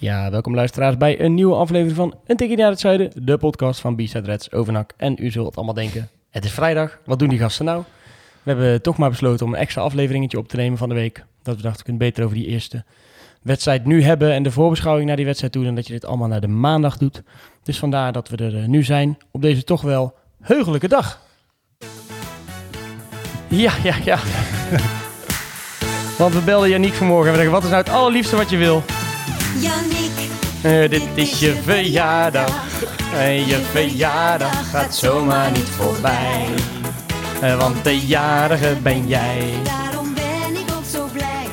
Ja, welkom luisteraars bij een nieuwe aflevering van Een Tikkie naar het Zuiden, de podcast van B-Side Reds Overnak. En u zult allemaal denken, het is vrijdag, wat doen die gasten nou? We hebben toch maar besloten om een extra afleveringetje op te nemen van de week. Dat we dachten, we kunnen beter over die eerste wedstrijd nu hebben en de voorbeschouwing naar die wedstrijd toe, dan dat je dit allemaal naar de maandag doet. Dus vandaar dat we er eh, nu zijn, op deze toch wel heugelijke dag. Ja, ja, ja. Want we belden Janiek vanmorgen en we zeggen, wat is nou het allerliefste wat je wil? Eh, dit is je verjaardag. En je verjaardag gaat zomaar niet voorbij. Eh, want de jarige ben jij. daarom ben ik ook zo blij.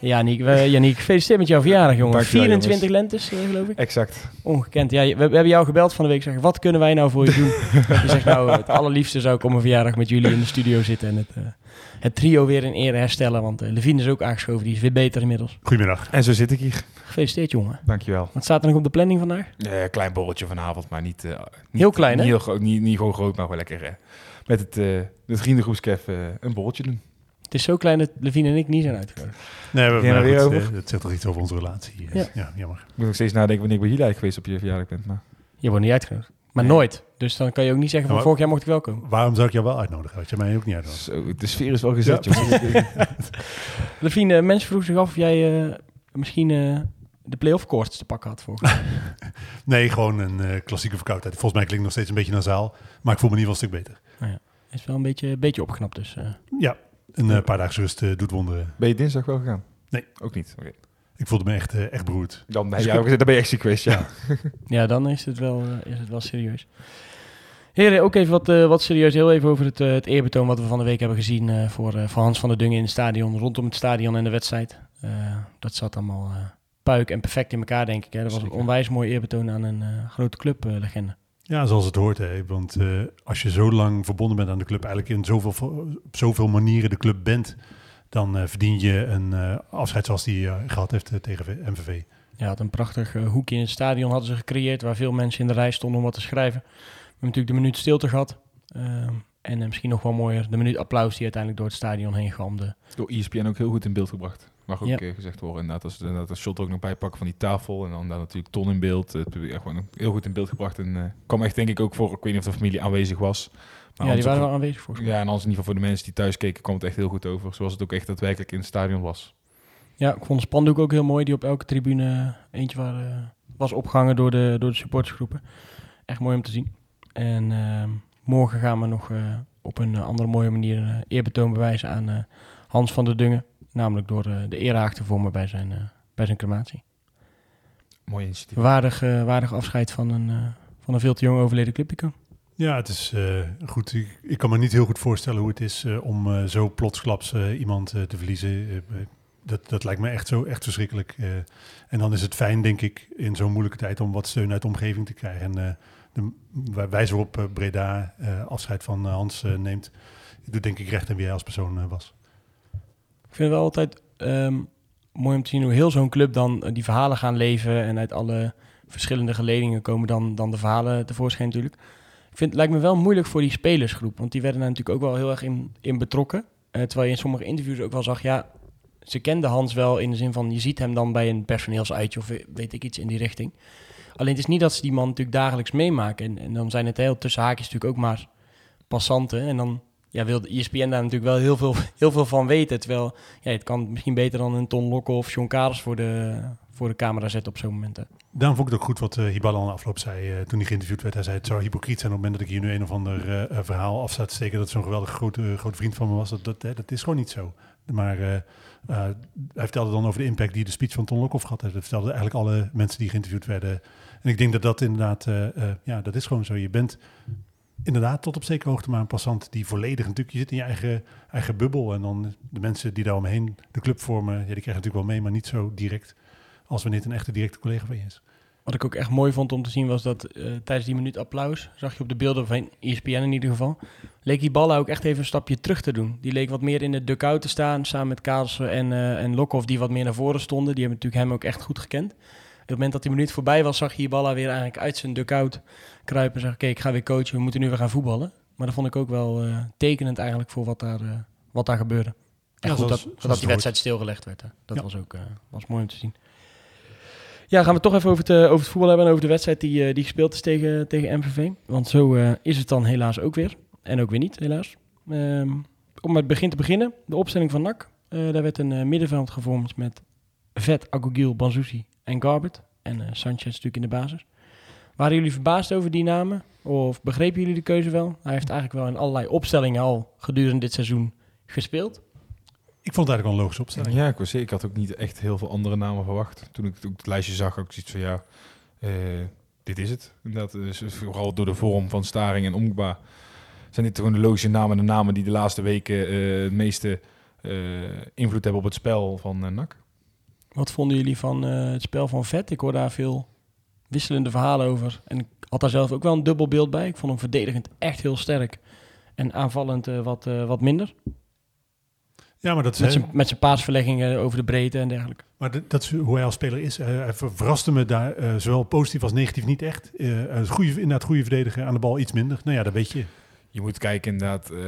En Ja, Niek, we, Janiek, gefeliciteerd met jouw verjaardag, jongen. Dankjewel, 24 lentes, eh, geloof ik. Exact. Ongekend. Ja, we, we hebben jou gebeld van de week. Zeggen, wat kunnen wij nou voor je doen? je zegt, nou, het allerliefste zou ik op mijn verjaardag met jullie in de studio zitten. En het, eh, het trio weer in ere herstellen. Want eh Levine is ook aangeschoven. Die is weer beter inmiddels. Goedemiddag. En zo zit ik hier. Gefeliciteerd, jongen. Dankjewel. Wat staat er nog op de planning vandaag? Eh klein borreltje vanavond, maar niet... eh, niet Heel klein, hè? Niet, heel groot, niet, niet gewoon groot, maar wel lekker eh, met het, eh het vriendengroepskef een borreltje doen. Het is zo klein dat Levine en ik niet zijn uitgenodigd. Nee, we, er maar weer over? het zegt toch iets over onze relatie. Ja. Ja, jammer. Ik moet nog steeds nadenken wanneer ik bij jullie geweest op je verjaardag bent. Maar Je wordt niet uitgenodigd. Maar Nee. nooit. Dus dan kan je ook niet zeggen van Ja, vorig jaar mocht ik wel komen. Waarom zou ik jou wel uitnodigen? Had je mij ook niet uitnodigen? zo, de sfeer is wel gezet, Ja. Levine, eh, mensen vroegen zich af of jij eh, misschien eh, de play-off koorts te pakken had voor. Nee, gewoon een eh, klassieke verkoudheid. Volgens mij klinkt het nog steeds een beetje nasaal. Maar ik voel me in ieder geval een stuk beter. is wel een beetje, een beetje opgeknapt dus. eh. Ja, een paar dagen rust doet wonderen. Ben je dinsdag wel gegaan? Nee. Ook niet? Oké. Ik voelde me echt, eh, echt beroerd. Dan, Dus ja, ik- dan ben je echt ziek geweest, ja. Ja, dan is het wel, eh, is het wel serieus. Heren, ook even wat, eh, wat serieus. Heel even over het, eh, het eerbetoon wat we van de week hebben gezien eh, voor, eh, voor Hans van der Dungen in het stadion. Rondom het stadion en de wedstrijd. Eh, dat zat allemaal eh, puik en perfect in elkaar, denk ik. Hè. Dat was een onwijs mooi eerbetoon aan een eh, grote clublegende. Ja, zoals het hoort. Hè. Want eh, als je zo lang verbonden bent aan de club, eigenlijk in zoveel, op zoveel manieren de club bent, dan eh, verdien je een eh, afscheid zoals die eh, gehad heeft tegen MVV. Ja, had een prachtig hoekje in het stadion hadden ze gecreëerd, waar veel mensen in de rij stonden om wat te schrijven. We hebben natuurlijk de minuut stilte gehad. Ehm, en misschien nog wel mooier, de minuut applaus die uiteindelijk door het stadion heen galmde. Door ESPN ook heel goed in beeld gebracht. Mag ook Ja. gezegd worden. Inderdaad, als, inderdaad, als shot ook nog bijpakken van die tafel. En dan daar natuurlijk Ton in beeld. Het publiek, ja, gewoon heel goed in beeld gebracht. En eh, kwam echt denk ik ook voor, ik weet niet of de familie aanwezig was. Maar ja, die waren wel aanwezig mij. Ja, en anders in ieder geval voor de mensen die thuis keken, kwam het echt heel goed over. Zoals het ook echt daadwerkelijk in het stadion was. Ja, ik vond de spandoek ook heel mooi, die op elke tribune eentje waar, eh, was opgehangen door de, door de supportersgroepen. Echt mooi om te zien. En ehm, morgen gaan we nog eh, op een andere mooie manier eh, eerbetoon bewijzen aan Hans van der Dungen. Namelijk door de erehaag te vormen bij zijn, bij zijn crematie. Mooi initiatief. Waardig, waardig afscheid van een, van een veel te jong overleden clubico. Ja, het is eh, goed. Ik, kan me niet heel goed voorstellen hoe het is eh, om eh, zo plotsklaps iemand te verliezen. Dat, dat lijkt me echt zo echt verschrikkelijk. en dan is het fijn, denk ik, in zo'n moeilijke tijd om wat steun uit de omgeving te krijgen. En de wij- wijze waarop Breda afscheid van Hans neemt, doet denk ik recht aan wie hij als persoon was. Ik vind het wel altijd ehm, mooi om te zien hoe heel zo'n club dan die verhalen gaan leven. En uit alle verschillende geledingen komen dan, dan de verhalen tevoorschijn natuurlijk. Vind het lijkt me wel moeilijk voor die spelersgroep. Want die werden daar natuurlijk ook wel heel erg in, in betrokken. Eh, terwijl je in sommige interviews ook wel zag, ja, ze kenden Hans wel in de zin van... je ziet hem dan bij een personeelsuitje of weet ik iets in die richting. Alleen het is niet dat ze die man natuurlijk dagelijks meemaken. En, en dan zijn het heel tussen haakjes natuurlijk ook maar passanten. En dan ja, wil de ESPN daar natuurlijk wel heel veel, heel veel van weten. Terwijl ja, het kan misschien beter dan een Ton Lokke of John Karels voor de, voor de camera zetten op zo'n moment. hè. Daarom vond ik het ook goed wat uh, Hibal aan de afloop zei eh, toen hij geïnterviewd werd. Hij zei, het zou hypocriet zijn op het moment dat ik hier nu een of ander eh, verhaal af te steken dat zo'n geweldig grote, grote vriend van me was. Dat, dat, dat is gewoon niet zo. Maar hij vertelde dan over de impact die de speech van Ton Lokhoff heeft. Dat vertelden eigenlijk alle mensen die geïnterviewd werden. En ik denk dat dat inderdaad, ja, dat is gewoon zo. Je bent inderdaad tot op zekere hoogte maar een passant die volledig natuurlijk, je zit in je eigen, eigen bubbel. En dan de mensen die daar omheen de club vormen, ja, die krijgen natuurlijk wel mee, maar niet zo direct. Als wanneer het een echte directe collega van je is. Wat ik ook echt mooi vond om te zien was dat eh, tijdens die minuut applaus, zag je op de beelden van E ESPN in ieder geval, leek die ballen ook echt even een stapje terug te doen. Die leek wat meer in de dugout te staan, samen met Kaelsen en, eh en Lokhoff, die wat meer naar voren stonden. Die hebben natuurlijk hem ook echt goed gekend. Op het moment dat die minuut voorbij was, zag je Iballa weer eigenlijk uit zijn dugout kruipen en zeggen, oké, ik ga weer coachen, we moeten nu weer gaan voetballen. Maar dat vond ik ook wel eh, tekenend eigenlijk voor wat daar, eh, wat daar gebeurde. En Ja, goed zoals- dat, zoals dat die wedstrijd stilgelegd werd. Hè. Dat Ja. was ook eh, was mooi om te zien. Ja, gaan we toch even over het, eh, over het voetbal hebben en over de wedstrijd die, eh, die gespeeld is tegen, tegen MVV. Want zo eh, is het dan helaas ook weer. En ook weer niet, helaas. Ehm, om met het begin te beginnen, de opstelling van NAC. Daar werd een middenveld gevormd met Vet, Agogil, Banzuzi en Garbert. En Sanchez natuurlijk in de basis. Waren jullie verbaasd over die namen? Of begrepen jullie de keuze wel? Hij heeft eigenlijk wel in allerlei opstellingen al gedurende dit seizoen gespeeld. Ik vond het eigenlijk wel een logische opstelling. Ja, ik, was, ik had ook niet echt heel veel andere namen verwacht. Toen ik, toen ik het lijstje zag, ik zoiets van ja, eh, dit is het. Inderdaad, dus vooral door de vorm van Staring en Omgba zijn dit gewoon de logische namen. De namen die de laatste weken eh, het meeste eh, invloed hebben op het spel van NAC. Wat vonden jullie van eh, het spel van Vet? Ik hoor daar veel wisselende verhalen over. En ik had daar zelf ook wel een dubbel beeld bij. Ik vond hem verdedigend echt heel sterk. En aanvallend eh, wat, eh, wat minder. Ja, maar dat is, Met zijn, met zijn paasverleggingen over de breedte en dergelijke. maar dat, dat is hoe hij als speler is. Eh, hij ver- verraste me daar eh, zowel positief als negatief niet echt. Eh hij is goede, inderdaad goede verdediger, aan de bal iets minder. Nou ja, dat weet je. Je moet kijken inderdaad eh,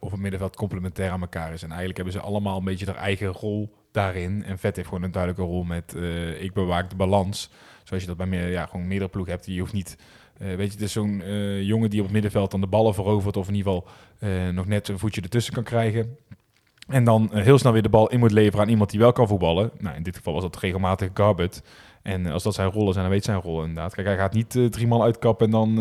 of het middenveld complementair aan elkaar is. En eigenlijk hebben ze allemaal een beetje haar eigen rol daarin. En Vet heeft gewoon een duidelijke rol met eh, ik bewaak de balans. Zoals je dat bij meer, ja, gewoon meerdere ploegen hebt. Je hoeft niet, eh, weet je, het is zo'n eh, jongen die op het middenveld dan de ballen verovert. Of in ieder geval eh, nog net een voetje ertussen kan krijgen. En dan eh, heel snel weer de bal in moet leveren aan iemand die wel kan voetballen. Nou, in dit geval was dat regelmatig Garbett. En eh, als dat zijn rol is, en dan weet zijn rol inderdaad. Kijk, hij gaat niet eh, drie man uitkappen en dan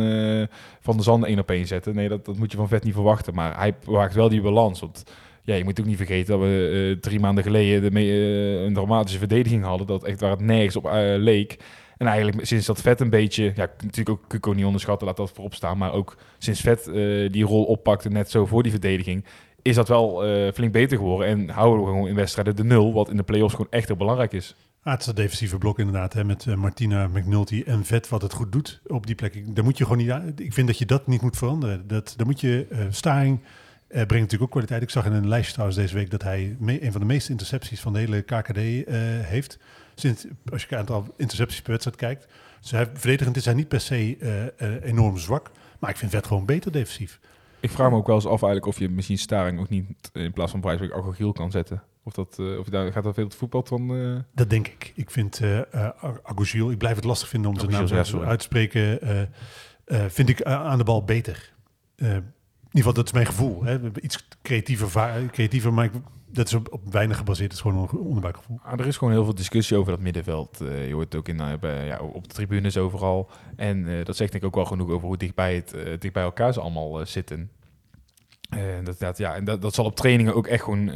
van de zand één op één zetten. Nee, dat, dat moet je van vet niet verwachten. Maar hij bewaakt wel die balans. Want ja, je moet ook niet vergeten dat we drie maanden geleden een dramatische verdediging hadden. Dat echt waar het nergens op leek. En eigenlijk sinds dat vet een beetje, ja, natuurlijk ook Kuko niet onderschatten, laat dat voorop staan. Maar ook sinds vet die rol oppakte net zo voor die verdediging, is dat wel eh, flink beter geworden. En houden we gewoon in wedstrijden de nul, wat in de play-offs gewoon echt heel belangrijk is. Ah, het is dat defensieve blok inderdaad, hè, met eh, Martina, McNulty en Vet, wat het goed doet op die plek. Daar moet je gewoon niet Ik vind dat je dat niet moet veranderen. Dat, daar moet je, eh Staring brengt natuurlijk ook kwaliteit. Ik zag in een lijstje trouwens deze week dat hij een van de meeste intercepties van de hele KKD heeft. Sinds, als je het aantal intercepties per wedstrijd kijkt. Dus hij, verdedigend is hij niet per se enorm zwak. Maar ik vind Vet gewoon beter defensief. Ik vraag me ook wel eens af eigenlijk of je misschien Staring ook niet in plaats van Prijswijk Agogiel kan zetten. Of dat, eh, of je daar gaat dat veel het voetbal van... eh, Dat denk ik. Ik vind eh uh, Agougiel, ik blijf het lastig vinden om zijn naam ja, uit te spreken. eh, eh, vind ik eh, aan de bal beter. Eh, in ieder geval, dat is mijn gevoel. Hè. We hebben Iets creatiever, creatiever maar ik, dat is op, weinig gebaseerd. Het is gewoon een onderbuikgevoel. Ah, er is gewoon heel veel discussie over dat middenveld. Eh, je hoort het ook in, eh, ja, op de tribunes overal. En eh, dat zegt denk ik ook wel genoeg over hoe dichtbij, het, dichtbij elkaar ze allemaal zitten. En dat, dat, ja, en dat, dat zal op trainingen ook echt gewoon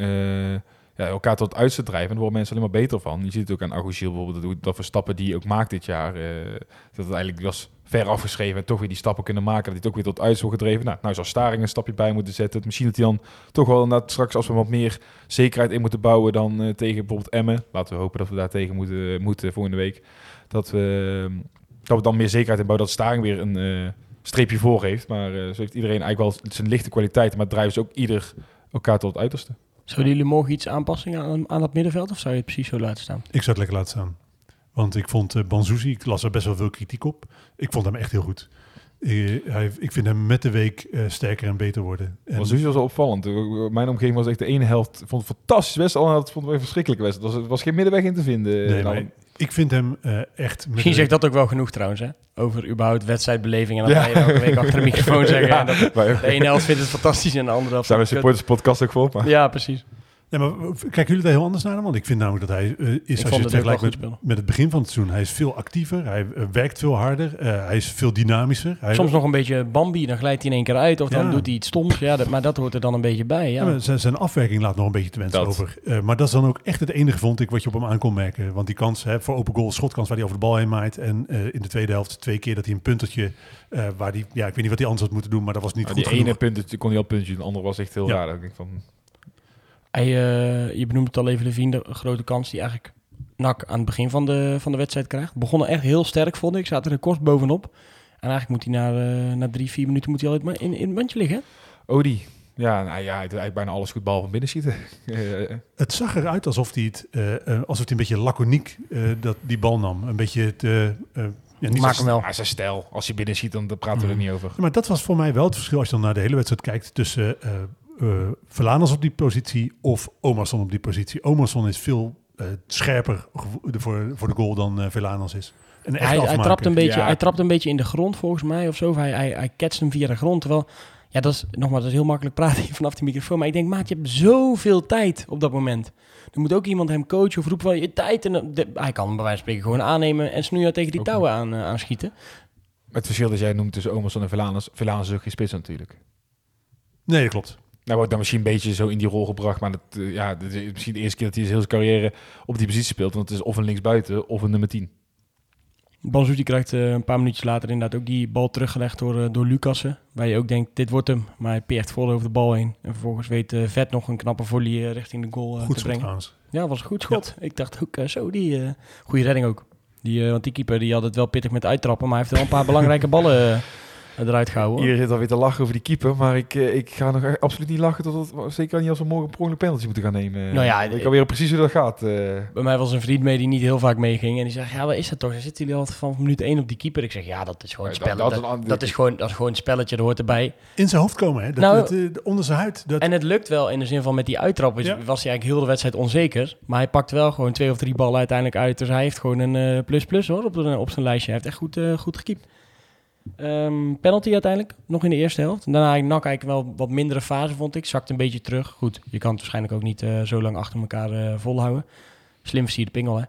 ja, elkaar tot het uiterste drijven. En daar worden mensen alleen maar beter van. Je ziet het ook aan Agougiel bijvoorbeeld, dat, voor stappen die hij ook maakt dit jaar. dat het eigenlijk was ver afgeschreven en toch weer die stappen kunnen maken. Dat hij het ook weer tot wordt gedreven. Nou, nou zou Staring een stapje bij moeten zetten. Misschien dat hij dan toch wel inderdaad straks als we wat meer zekerheid in moeten bouwen dan eh, tegen bijvoorbeeld Emmen. Laten we hopen dat we daar tegen moeten, moeten volgende week. Dat we, dat we dan meer zekerheid in bouwen dat Staring weer een eh, streepje voor heeft. Maar eh, zo heeft iedereen eigenlijk wel zijn lichte kwaliteiten. Maar drijven ze ook ieder elkaar tot het uiterste. Zouden jullie morgen iets aanpassingen aan, aan dat middenveld? Of zou je het precies zo laten staan? Ik zou het lekker laten staan. Want ik vond uh, Banzuzi, ik las er best wel veel kritiek op. Ik vond hem echt heel goed. Uh, hij, ik vind hem met de week uh, sterker en beter worden. En was was wel opvallend. Mijn omgeving was echt de ene helft vond het fantastisch best. Al het vond het een verschrikkelijke wedstrijd. Er was, was geen middenweg in te vinden. Nee, maar ik vind hem uh, echt... Misschien zegt dat ook wel genoeg trouwens, hè? Over überhaupt wedstrijdbeleving. En dan ga je elke week achter de microfoon zeggen. ja, dat, de ene helft vindt het fantastisch en de andere helft... Zijn we supporters podcast ook voor? Maar. Ja, precies. Nee, maar kijken jullie daar heel anders naar? Want ik vind namelijk dat hij uh, is, ik als je het vergelijkt met, het begin van het seizoen, hij is veel actiever, hij uh, werkt veel harder, uh, hij is veel dynamischer. Hij Soms nog een beetje Bambi, dan glijdt hij in één keer uit of ja. dan doet hij iets stoms. Ja, dat, maar dat hoort er dan een beetje bij. Ja. ja zijn, zijn, afwerking laat nog een beetje te wensen dat. over. Uh, maar dat is dan ook echt het enige, vond ik, wat je op hem aan kon merken. Want die kans hè, voor open goal, schotkans waar hij over de bal heen maait. En uh, in de tweede helft twee keer dat hij een puntertje, uh, waar die, ja, ik weet niet wat hij anders had moeten doen, maar dat was niet nou, goed Die genoeg. ene puntje kon hij al puntje, de andere was echt heel ja. raar. Ik van, hij, uh, je benoemt het al even, Levine, de grote kans die eigenlijk NAC aan het begin van de, van de wedstrijd krijgt. Begonnen echt heel sterk, vond ik. Zaten er kort bovenop. En eigenlijk moet hij na, eh, na drie, vier minuten moet hij al in, in, in het mandje liggen. hè? Odi. Ja, nou ja, hij doet eigenlijk bijna alles goed behalve van binnen schieten. Eh, Het zag eruit alsof hij het, eh, eh, alsof hij een beetje laconiek eh, dat, die bal nam. Een beetje het... eh, eh, ja, niet Maak hem wel. maar zijn stijl, als hij binnen schiet, dan praten we er niet over. Ja, maar dat was voor mij wel het verschil als je dan naar de hele wedstrijd kijkt tussen eh eh Verlanas op die positie of Omerson op die positie. Omerson is veel eh, scherper voor, voor de goal dan eh Verlanas is. Een Hij, hij, trapt een beetje, Ja. hij trapt een beetje in de grond volgens mij of zo. Of hij, hij, hij ketst hem via de grond. Terwijl, ja, dat is nogmaals, dat is heel makkelijk praten hier vanaf die microfoon. Maar ik denk, maat, je hebt zoveel tijd op dat moment. Er moet ook iemand hem coachen of roepen van je tijd. En de- hij kan hem bij wijze van spreken gewoon aannemen en snoeien tegen die touwen aan, eh, aanschieten. Het verschil dat jij noemt tussen Omerson en Velanus. Velanus is ook geen spits natuurlijk. Nee, dat klopt. Nou wordt dan misschien een beetje zo in die rol gebracht. Maar dat, eh, ja, is misschien de eerste keer dat hij zijn hele carrière op die positie speelt. Want het is of een linksbuiten of een nummer 10. Banzuti krijgt eh, een paar minuutjes later inderdaad ook die bal teruggelegd door, eh, door Lucassen. Waar je ook denkt, dit wordt hem. Maar hij peert vol over de bal heen. En vervolgens weet Vet nog een knappe volley richting de goal Goed te brengen. trouwens. Ja, was een goed schot. Ik dacht ook, zo, die eh goede redding ook. Die, eh, want die keeper die had het wel pittig met uittrappen, maar hij heeft wel een paar belangrijke ballen eruit gehouden. Iedereen zit alweer te lachen over die keeper. Maar ik, eh, ik ga nog absoluut niet lachen. Tot het, zeker niet als we morgen per ongeluk penalty moeten gaan nemen. Nou ja, ik alweer precies hoe dat gaat. eh. Bij mij was een vriend mee die niet heel vaak meeging. En die zei, ja, wat is dat toch? Dan zitten jullie altijd van minuut 1 op die keeper. Ik zeg, ja, dat is gewoon een dat- spel. dat Dat, is een ander- dat is gewoon, dat is gewoon een spelletje, dat hoort erbij. In zijn hoofd komen, hè? Dat, Nou, dat, eh, onder zijn huid. Dat, En het lukt wel in de zin van met die uittrap is- Ja. was hij eigenlijk heel de wedstrijd onzeker. Maar hij pakt wel gewoon twee of drie ballen uiteindelijk uit. Dus hij heeft gewoon een eh, plus-plus hoor op, op zijn lijstje. Hij heeft echt goed, eh, goed gekiept. Ehm, penalty uiteindelijk, nog in de eerste helft. Daarna eigenlijk NAC eigenlijk wel wat mindere fase vond ik. Zakt een beetje terug. Goed, je kan het waarschijnlijk ook niet eh, zo lang achter elkaar eh, volhouden. Slim versierde pingel hè.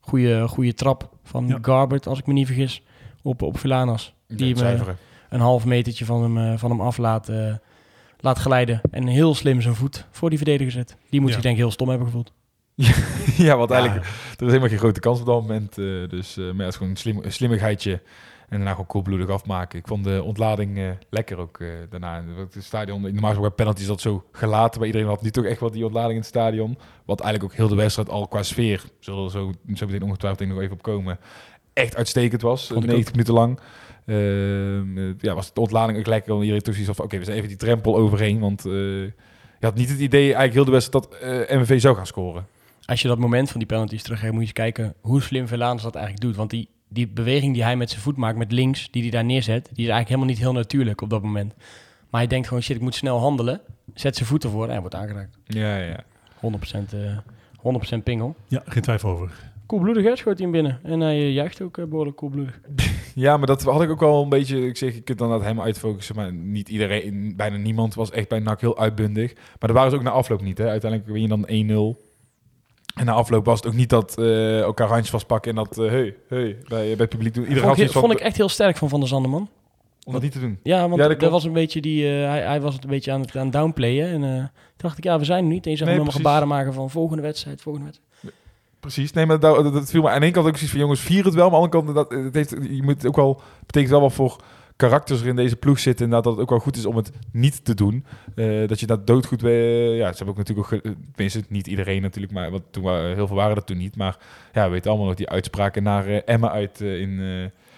Goeie, goeie trap van Ja. Garbert, als ik me niet vergis, op, op Villanas. Ik Die hem, eh, een half metertje van hem, eh, van hem af laat, laat glijden. En heel slim zijn voet voor die verdediger zet. Die moet Ja. zich denk ik heel stom hebben gevoeld. ja, want Ja, eigenlijk er is helemaal geen grote kans op dat moment. eh, dus eh, maar ja, het is gewoon een, slim, een slimmigheidje. En daarna gewoon koelbloedig afmaken. Ik vond de ontlading eh, lekker ook eh, daarna. Het stadion, normaal gesproken bij penalty is dat zo gelaten. Maar iedereen had nu toch echt wel die ontlading in het stadion. Wat eigenlijk ook heel de wedstrijd al qua sfeer, zullen we zo, zo meteen ongetwijfeld nog even op komen, echt uitstekend was. Vond ik 90 minuten lang. Ehm, eh, ja, was de ontlading ook lekker. Iedereen toch zoiets van, oké, we zijn even die drempel overheen. Want je had niet het idee eigenlijk heel de wedstrijd dat MVV zou gaan scoren. Als je dat moment van die penalties teruggeeft, moet je eens kijken hoe slim Verlaans dat eigenlijk doet. Want die, die beweging die hij met zijn voet maakt, met links, die hij daar neerzet, die is eigenlijk helemaal niet heel natuurlijk op dat moment. Maar hij denkt gewoon, shit, ik moet snel handelen. Zet zijn voet ervoor en hij wordt aangeraakt. Ja, ja. 100%, eh 100% pingel. ja, geen twijfel over. Koelbloedig hè, schoot hij hem binnen. En hij eh, juicht ook eh, behoorlijk koelbloedig. Ja, maar dat had ik ook wel een beetje. Ik zeg, je kunt dan dat helemaal uitfocussen. Maar niet iedereen, bijna niemand was echt bij NAC heel uitbundig. Maar dat waren ze ook na afloop niet. Hè. Uiteindelijk win je dan 1-0. En na afloop was het ook niet dat eh, elkaar handjes vastpakken en dat, eh hey, hey, bij, bij het publiek doen. Iedereen Vond, ik, vond ik echt heel sterk van Van der Zanderman. om dat niet te doen. Ja, want Ja, dat was een beetje die, eh, hij, hij was het een beetje aan het aan downplayen. En toen dacht ik, ja, we zijn er niet. En je zag Nee, precies. gebaren maken van volgende wedstrijd, volgende wedstrijd. Precies, nee, maar dat, viel me aan de ene kant ook zoiets van jongens, vier het wel. Maar aan de andere kant, dat, het heeft, je moet ook wel, betekent wel wat voor karakters er in deze ploeg zitten. En dat het ook wel goed is om het niet te doen. Eh, dat je dat doodgoed, eh, ja, ze hebben ook natuurlijk ook, tenminste niet iedereen natuurlijk, maar want toen waren, heel veel waren dat toen niet. Maar ja, we weten allemaal nog die uitspraken naar eh, Emma uit eh, in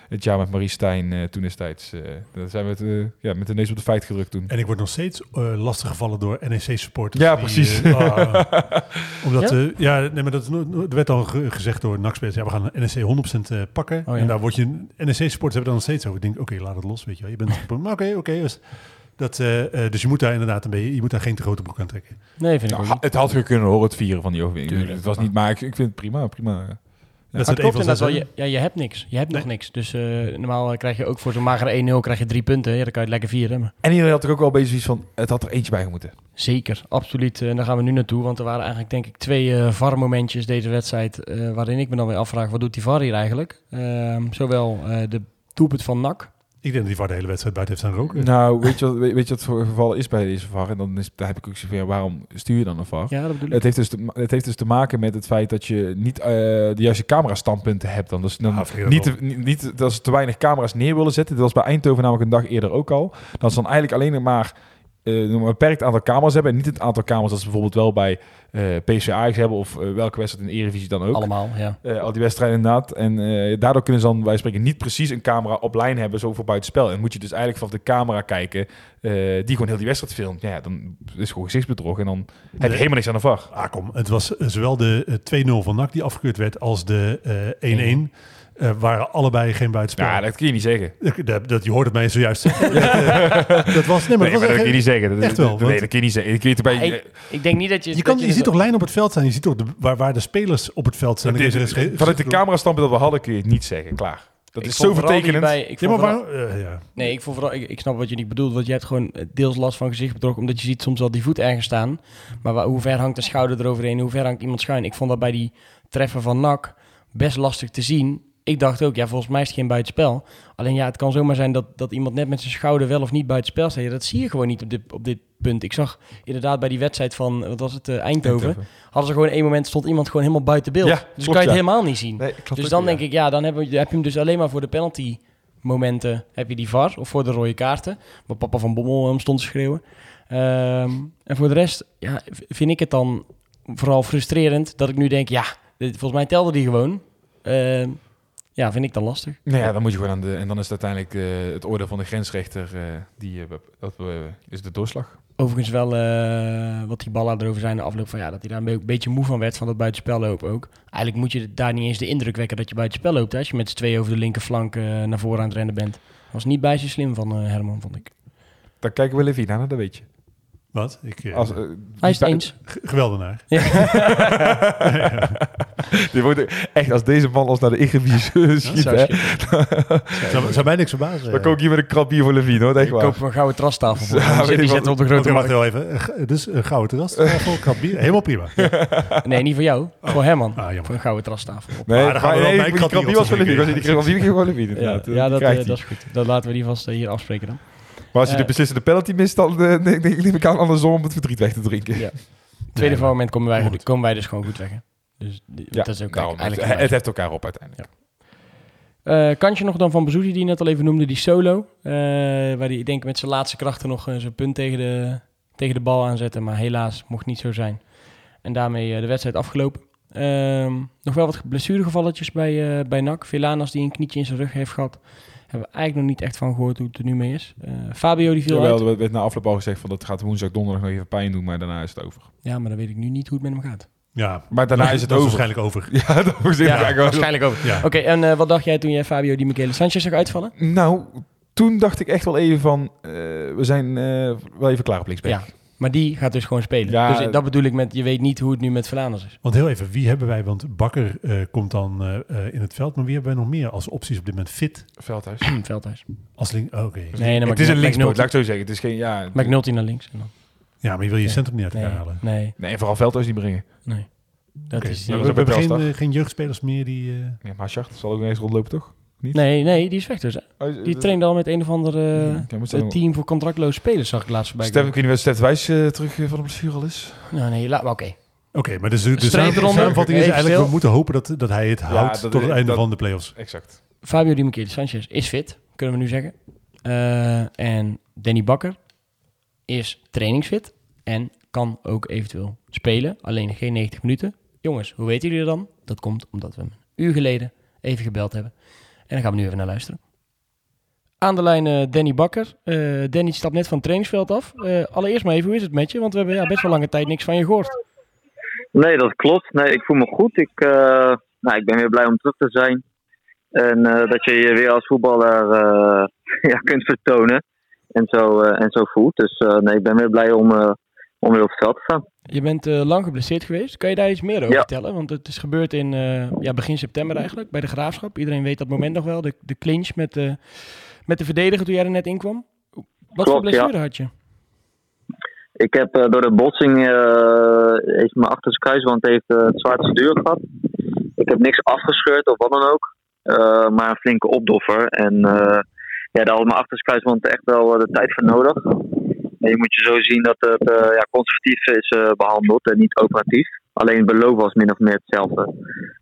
het jaar met Marie Stijn eh, toen destijds. eh daar zijn we het, eh, ja, met de neus op de feit gedrukt toen. En ik word nog steeds eh lastig gevallen door NEC-supporters. Ja, die, precies. ah, omdat, Ja? ja? ja, nee, maar dat is, er werd al ge- gezegd door NAC-spelers, ja, we gaan NEC 100% eh, pakken. Oh, ja. En daar word je, NEC-supporters hebben dan nog steeds over. Ik denk, oké, laat het los, weet je wel. Je bent, maar oké, oké. dus, dat, dus je moet daar inderdaad een beetje, je moet daar geen te grote broek aan trekken. Nee, vind ik Nou, ook niet. het had kunnen horen, het vieren van die overwinning. Het was niet, maar ik, ik vind het prima, prima. Dat klopt inderdaad wel. Je, ja, je hebt niks. Je hebt nog niks. Dus eh, normaal eh, krijg je ook voor zo'n magere 1-0 krijg je drie punten. Ja, dan kan je het lekker vieren. En iedereen had er ook wel bezig van, het had er eentje bij moeten. zeker, absoluut. En daar gaan we nu naartoe. Want er waren eigenlijk denk ik twee eh VAR-momentjes deze wedstrijd... eh, waarin ik me dan weer afvraag, wat doet die VAR hier eigenlijk? Ehm, zowel eh, de doelpunt van NAC. Ik denk dat die VAR de hele wedstrijd buiten heeft staan roken. Nou, weet je, wat, weet, weet je wat voor geval is bij deze VAR? En dan is, daar heb ik ook zoiets van, ja, waarom stuur je dan een VAR? Ja, dat bedoel ik. Het heeft, dus te, het heeft dus te maken met het feit dat je niet eh, de juiste camera-standpunten hebt. Dan. Dus dan Ah, niet, te, niet, niet dat ze te weinig camera's neer willen zetten. Dat was bij Eindhoven namelijk een dag eerder ook al. Dat is dan eigenlijk alleen maar eh, een beperkt aantal camera's hebben. En niet het aantal camera's dat ze bijvoorbeeld wel bij eh PSV Ajax hebben of eh, welke wedstrijd in de Eredivisie dan ook. Allemaal, ja. Eh, al die wedstrijden inderdaad. En eh, daardoor kunnen ze dan, wij spreken, niet precies een camera op lijn hebben, zo voor buitenspel. En moet je dus eigenlijk van de camera kijken, eh, die gewoon heel die wedstrijd filmt. Ja, dan is het gewoon gezichtsbedrog en dan heb je helemaal niks aan de VAR. Ah, kom. Het was zowel de eh, 2-0 van NAC die afgekeurd werd als de eh 1-1. Eh, waren allebei geen buitenspel. Ja, dat kun je niet zeggen. dat, dat, je hoort het mij zojuist zeggen. dat, eh, dat was... Nee, maar Nee, dat maar was dat kun je niet zeggen. Dat, echt wel, dat- want- nee, dat kun je niet zeggen. Dat kun je erbij, Ik, ik denk niet dat je... Je, kan, dat je ziet toch lijnen op het veld staan. Je ziet toch de, waar, waar de spelers op het veld is- is geen- vanuit de camerastandpunt dat we hadden kun je het niet zeggen. Klaar. Dat Ik is zo vertekenend. Bij, ik Ja, maar vooral- waar, eh, ja. Nee, ik, vond vooral, ik, ik snap wat je niet bedoelt. Want je hebt gewoon deels last van gezichtbedrog. Omdat je ziet soms al die voet ergens staan. Maar waar, hoe ver hangt de schouder eroverheen? Hoe ver hangt iemand schuin? Ik vond dat bij die treffer van NAC best lastig te zien. Ik dacht ook, ja, volgens mij is het geen buitenspel. Alleen ja, het kan zomaar zijn dat, dat iemand net met zijn schouder wel of niet buitenspel staat. Ja, dat zie je gewoon niet op dit, op dit punt. Ik zag inderdaad bij die wedstrijd van, wat was het, eh, Eindhoven. Hadden ze gewoon één moment, stond iemand gewoon helemaal buiten beeld. Ja, dus klopt, kan je het ja. helemaal niet zien. Nee, klopt Dus dan denk ik, ja, dan heb je, heb je hem dus alleen maar voor de penalty momenten heb je die VAR of voor de rode kaarten, waar papa van Bommel hem stond te schreeuwen. Ehm, en voor de rest ja, vind ik het dan vooral frustrerend dat ik nu denk, ja, dit- volgens mij telde die gewoon. Ehm, ja, vind ik dan lastig. Nou ja, dan moet je gewoon aan de... En dan is het uiteindelijk eh, het oordeel van de grensrechter... eh, die, eh, dat is de doorslag. Overigens wel wat die ballen erover zijn de afloop van ja, dat hij daar een be- beetje moe van werd van dat buitenspel lopen ook. Eigenlijk moet je daar niet eens de indruk wekken dat je buitenspel loopt hè, als je met z'n tweeën over de linkerflank naar voren aan het rennen bent. Was niet bij zo slim van Herman, vond ik. Dan kijken we wel even naar, dat weet je. Wat? Ik, eh, Als, eh, Hij is het die- eens. geweldenaar. Die wordt echt, als deze man als naar de Eredivisie schiet, zou hè, Zou, zou mij niks verbazen. dan kom ik hier met een krab bier voor Levine, hoor. Echt Ik waar. koop een gouden trastafel voor. Ja, hem. Die zetten op de grote wacht markt. heel even. Dus een gouden terras, tafel, krab bier. Helemaal prima. Ja. Nee, niet voor jou. Voor Herman. Ah, jammer. voor een gouden trastafel. Nee, Maar dan gaan we maar wel nee, krab bier was voor. Levine. Die krab bier voor Levine, Ja, ja dat, eh, dat is goed. Dat laten we die vast eh, hier afspreken dan. Maar als je de Eh, beslissende penalty mist, dan eh, denk ik, neem ik aan andersom om het verdriet weg te drinken. Ja. Tweede maar- moment komen wij, Goed. komen wij dus gewoon goed weg. hè. Dus die- Ja, dat is ook daarom. eigenlijk... het, het heeft elkaar op uiteindelijk. Eh, kantje nog dan van Bezoedi, die je net al even noemde, die solo. eh, waar hij, ik denk, met zijn laatste krachten nog zijn punt tegen de, tegen de bal aanzette. Maar helaas mocht niet zo zijn. En daarmee de wedstrijd afgelopen. Ehm, nog wel wat blessuregevalletjes bij, eh bij NAC. Villanas die een knietje in zijn rug heeft gehad. Hebben we eigenlijk nog niet echt van gehoord hoe het er nu mee is. Eh, Fabio die viel Jawel, uit. er werd na afloop al gezegd van dat gaat woensdag, donderdag nog even pijn doen, maar daarna is het over. Ja, maar dan weet ik nu niet hoe het met hem gaat. Ja, Maar daarna is het dat over. waarschijnlijk over. Ja, dat was Ja, waarschijnlijk. Ja. Oké, en eh, wat dacht jij toen jij Fabio die Michele Sanchez zag uitvallen? Nou, toen dacht ik echt wel even van, eh, we zijn eh, wel even klaar op linksback. Ja, maar die gaat dus gewoon spelen. Ja. dus dat bedoel ik met, je weet niet hoe het nu met Verlaners is. Want heel even, wie hebben wij? Want Bakker eh, komt dan eh, eh, in het veld. Maar wie hebben wij nog meer als opties op dit moment? Fit Veldhuis. Veldhuis. als link. oh, Oké. Nee, het is een linkspoot, laat ik zo zeggen. Het is geen, ja... McNulty naar links. En dan. Ja, maar je wil je Nee. centrum niet uit Nee, halen. nee, Nee, en vooral Veldhuis niet brengen. nee. Dat is, we, hebben geen, eh, geen jeugdspelers meer die... eh, Ja, maar Schacht zal ook ineens rondlopen, toch? Nee, nee, die is weg dus. Hè? Oh, Die trainde al met een of ander eh, Ja, eh, team voor contractloze spelers, zag ik laatst voorbij. Stef, ik weet niet wat Stef Wijs eh, terug eh, van de blessure al is. Nou, nee, laat maar oké. Oké, maar dus de, samenvatting is eigenlijk... stil. We moeten hopen dat, dat hij het houdt tot het einde dat- van de play-offs. Exact. Fabio Di Michele Sanchez is fit, kunnen we nu zeggen. Eh, en Danny Bakker is trainingsfit en kan ook eventueel spelen. Alleen geen 90 minuten. Jongens, hoe weten jullie dat dan? Dat komt omdat we hem een uur geleden even gebeld hebben. En dan gaan we nu even naar luisteren. Aan de lijn eh, Danny Bakker. Eh, Danny stapt net van het trainingsveld af. Eh, allereerst maar even, hoe is het met je? Want we hebben ja, best wel lange tijd niks van je gehoord. Nee, dat klopt. Nee, ik voel me goed. Ik, nou, ik ben weer blij om terug te zijn. En dat je je weer als voetballer ja, kunt vertonen. En zo, en zo voelt. Dus nee, ik ben weer blij om, om weer op het veld te staan. Je bent eh, lang geblesseerd geweest. Kan je daar iets meer over Ja. vertellen? Want het is gebeurd in eh, ja, begin september eigenlijk, bij de Graafschap. Iedereen weet dat moment nog wel, de, de clinch met de, met de verdediger toen jij er net in kwam. Wat voor ja. blessure had je? Ik heb eh, door de botsing eh, heeft mijn achterste kruisband heeft, eh, het zwaarste duur gehad. Ik heb niks afgescheurd of wat dan ook. eh, maar een flinke opdoffer. En eh, ja, daar had mijn achterste kruisband echt wel eh, de tijd voor nodig. Je moet je zo zien dat het eh, ja, conservatief is eh, behandeld en niet operatief. Alleen het was min of meer hetzelfde.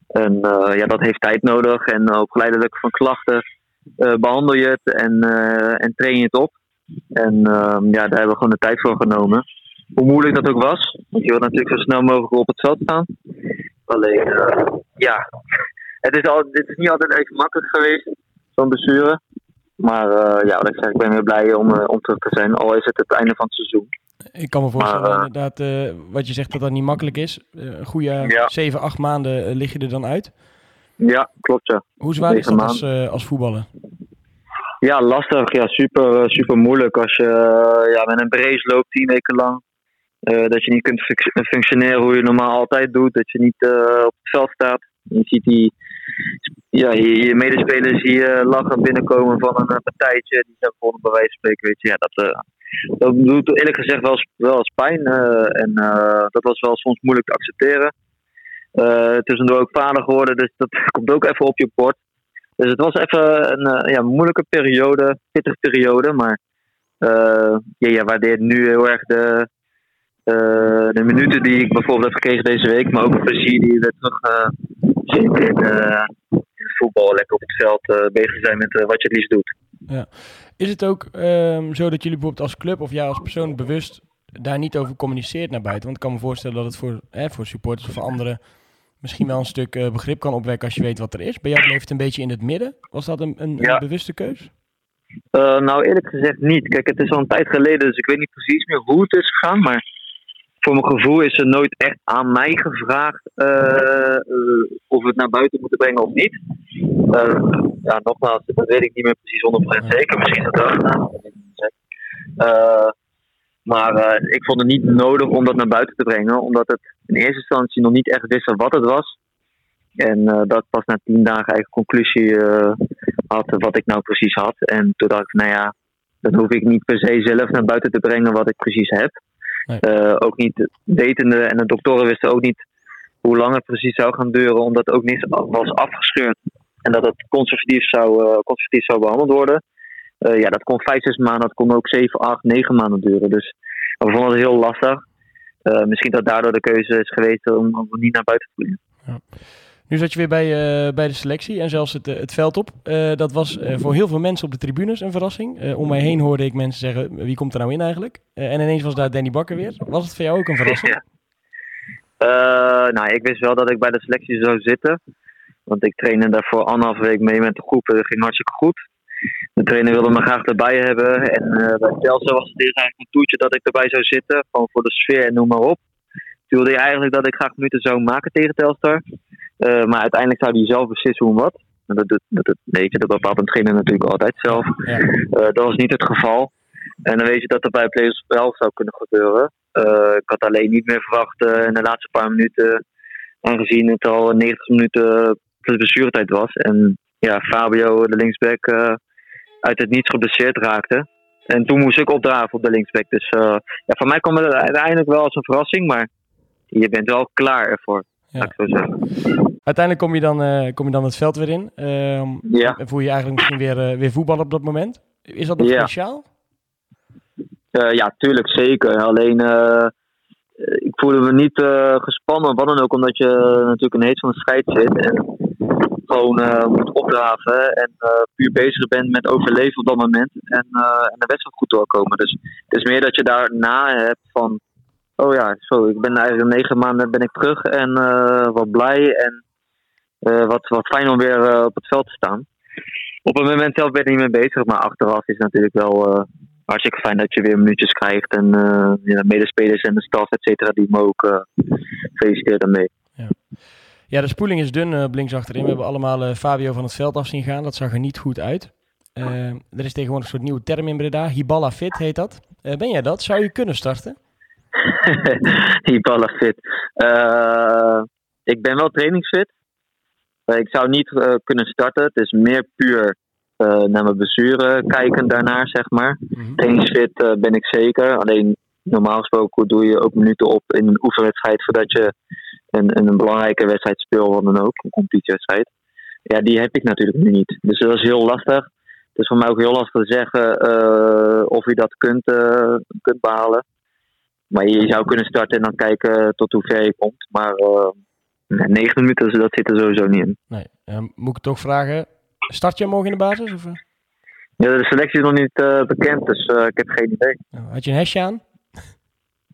En eh, ja, dat heeft tijd nodig. En op geleidelijk van klachten eh, behandel je het en, en train je het op. En ehm, ja, daar hebben we gewoon de tijd voor genomen. Hoe moeilijk dat ook was. Want je wilt natuurlijk zo snel mogelijk op het veld staan. Alleen, ja, het is, al, het is niet altijd even makkelijk geweest, zo'n blessure. Maar eh, ja, wat ik zeg, ik ben weer blij om, eh, om terug te zijn. Al is het het einde van het seizoen. Ik kan me voorstellen Maar, eh, inderdaad, wat je zegt dat dat niet makkelijk is. Een goede Ja. 7, 8 maanden lig je er dan uit. Ja, klopt ja. Hoe zwaar is dat als, als voetballer? Ja, lastig. Ja, super, super moeilijk als je ja, met een brace loopt tien weken lang. Dat je niet kunt func- functioneren hoe je normaal altijd doet. Dat je niet op het veld staat. Je ziet die, ja, je, je medespelers zie je lachen binnenkomen van een eh, partijtje. Die zijn gewonnen bij wijze van spreken. Weet je. Ja, dat, eh, dat doet eerlijk gezegd wel wel eens pijn. eh, en eh, dat was wel soms moeilijk te accepteren. Eh tussendoor ook vader geworden, dus dat komt ook even op je bord. Dus het was even een eh, ja, moeilijke periode, pittige periode. Maar eh ja, je waardeert nu heel erg de, eh, de minuten die ik bijvoorbeeld heb gekregen deze week. Maar ook het plezier die weer terug eh, zit in, eh, in voetbal. Lekker op het veld bezig zijn met wat je het liefst doet. Is het ook ehm, zo dat jullie bijvoorbeeld als club of jij als persoon bewust daar niet over communiceert naar buiten? Want ik kan me voorstellen dat het voor, hè, voor supporters of voor anderen misschien wel een stuk begrip kan opwekken als je weet wat er is. Bij jou bleef het een beetje in het midden. Was dat een, een, Ja. een bewuste keus? Nou, eerlijk gezegd niet. Kijk, het is al een tijd geleden, dus ik weet niet precies meer hoe het is gegaan. Maar voor mijn gevoel is er nooit echt aan mij gevraagd eh, eh, of we het naar buiten moeten brengen of niet. Eh, ja, nogmaals, dat weet ik niet meer precies 100% zeker. Misschien is dat wel dat maar ik vond het niet nodig om dat naar buiten te brengen, omdat het in eerste instantie nog niet echt wisten wat het was. En dat pas na tien dagen eigen conclusie had wat ik nou precies had. En toen dacht ik, nou ja, dan hoef ik niet per se zelf naar buiten te brengen wat ik precies heb. Nee. Eh, ook niet wetende en de doktoren wisten ook niet hoe lang het precies zou gaan duren, omdat ook niks was afgescheurd. En dat het conservatief zou, eh, conservatief zou behandeld worden. Eh, ja, dat kon vijf, zes maanden, dat kon ook zeven, acht, negen maanden duren. Dus we vonden het heel lastig. Misschien dat daardoor de keuze is geweest om, om niet naar buiten te brengen. Nu zat je weer bij, eh, bij de selectie en zelfs het, eh, het veld op. Eh, dat was voor heel veel mensen op de tribunes een verrassing. Om mij heen hoorde ik mensen zeggen, wie komt er nou in eigenlijk? En ineens was daar Danny Bakker weer. Was het voor jou ook een verrassing? Nou, ik wist wel dat ik bij de selectie zou zitten. Want ik trainde daarvoor anderhalf week mee met de groep. Dat ging hartstikke goed. De trainer wilde me graag erbij hebben. En bij Telstar was het eigenlijk een toertje dat ik erbij zou zitten. Gewoon voor de sfeer en noem maar op. Toen wilde hij eigenlijk dat ik graag minuten zou maken tegen Telstar. Eh, maar uiteindelijk zou hij zelf beslissen hoe en wat. En dat, dat, dat weet je, dat bepaalt een trainer natuurlijk altijd zelf. Ja. Eh, dat was niet het geval. En dan weet je dat er bij Players wel zou kunnen gebeuren. Eh, ik had alleen niet meer verwacht in de laatste paar minuten, aangezien het al 90 minuten plus blessuretijd was. En ja, Fabio, de linksback, uit het niets geblesseerd raakte. En toen moest ik opdraven op de linksback. Dus ja, voor mij kwam het uiteindelijk wel als een verrassing, maar je bent wel klaar ervoor, Ja. laat ik zo zeggen. Uiteindelijk kom je dan, eh, kom je dan het veld weer in. Ehm, Ja. En voel je eigenlijk misschien weer, eh, weer voetbal op dat moment. Is dat nog Ja. speciaal? Eh, ja, tuurlijk, zeker. Alleen, ik voelde me niet gespannen, wat dan ook, omdat je natuurlijk een heet van de strijd zit. En gewoon moet opdraven en puur bezig bent met overleven op dat moment. En, en de wedstrijd goed doorkomen. Dus het is meer dat je daarna hebt van, oh ja, zo, ik ben eigenlijk negen maanden ben ik terug en eh, wat blij en eh, wat, wat fijn om weer eh, op het veld te staan. Op het moment zelf ben ik niet mee bezig, maar achteraf is het natuurlijk wel hartstikke fijn dat je weer minuutjes krijgt. En ja, medespelers en de staf, et cetera, die me ook feliciteren daarmee. Ja, de spoeling is dun eh, op links achterin. We hebben allemaal Fabio van het veld af zien gaan. Dat zag er niet goed uit. Er is tegenwoordig een soort nieuwe term in Breda. Hiballa fit heet dat. Ben jij dat? Zou je kunnen starten? die ballen fit. Eh, ik ben wel trainingsfit. Eh, ik zou niet eh, kunnen starten. Het is meer puur naar mijn blessure kijken daarnaar, zeg maar. Mhm. Trainingsfit eh, ben ik zeker. Alleen normaal gesproken doe je ook minuten op in een oefenwedstrijd voordat je een, een belangrijke wedstrijd speelt, wat dan ook, een competitiewedstrijd. Ja, die heb ik natuurlijk nu niet. Dus dat is heel lastig. Het is voor mij ook heel lastig te zeggen of je dat kunt, kunt behalen. Maar je zou kunnen starten en dan kijken tot hoe ver je komt. Maar eh, nee, negen minuten, dat zit er sowieso niet in. Nee. Eh, moet ik toch vragen, start je morgen in de basis? Of, eh? Ja, de selectie is nog niet bekend, dus ik heb geen idee. Nou, had je een hesje aan?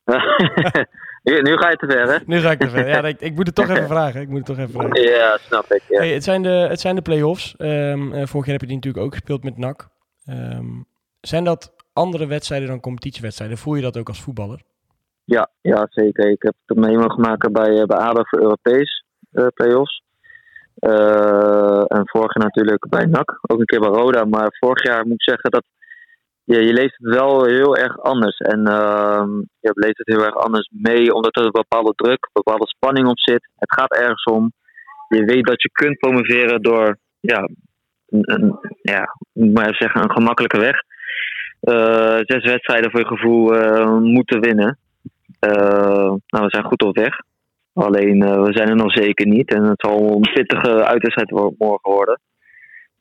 nu, nu ga je te ver, hè? Nu ga ik er verder. Ja, ik, ik moet het toch even vragen. Ik moet het toch even vragen. Ja, snap ik. Ja. Hey, het, zijn de, het zijn de play-offs. Ehm, eh, vorig jaar heb je die natuurlijk ook gespeeld met NAC. Ehm, zijn dat andere wedstrijden dan competitiewedstrijden? Voel je dat ook als voetballer? Ja, ja, zeker. Ik heb het mee mogen maken bij, eh, bij ADO voor Europees eh play-offs. Eh, en vorig jaar natuurlijk bij NAC. Ook een keer bij Roda. Maar vorig jaar moet ik zeggen dat je, je leeft het wel heel erg anders. En ehm, je leeft het heel erg anders mee, omdat er een bepaalde druk, een bepaalde spanning op zit. Het gaat ergens om. Je weet dat je kunt promoveren door ja, een, ja, maar zeggen, een gemakkelijke weg. Zes wedstrijden voor je gevoel moeten winnen. Eh, nou, we zijn goed op weg. Alleen eh, we zijn er nog zeker niet. En het zal een pittige uitwedstrijd morgen worden.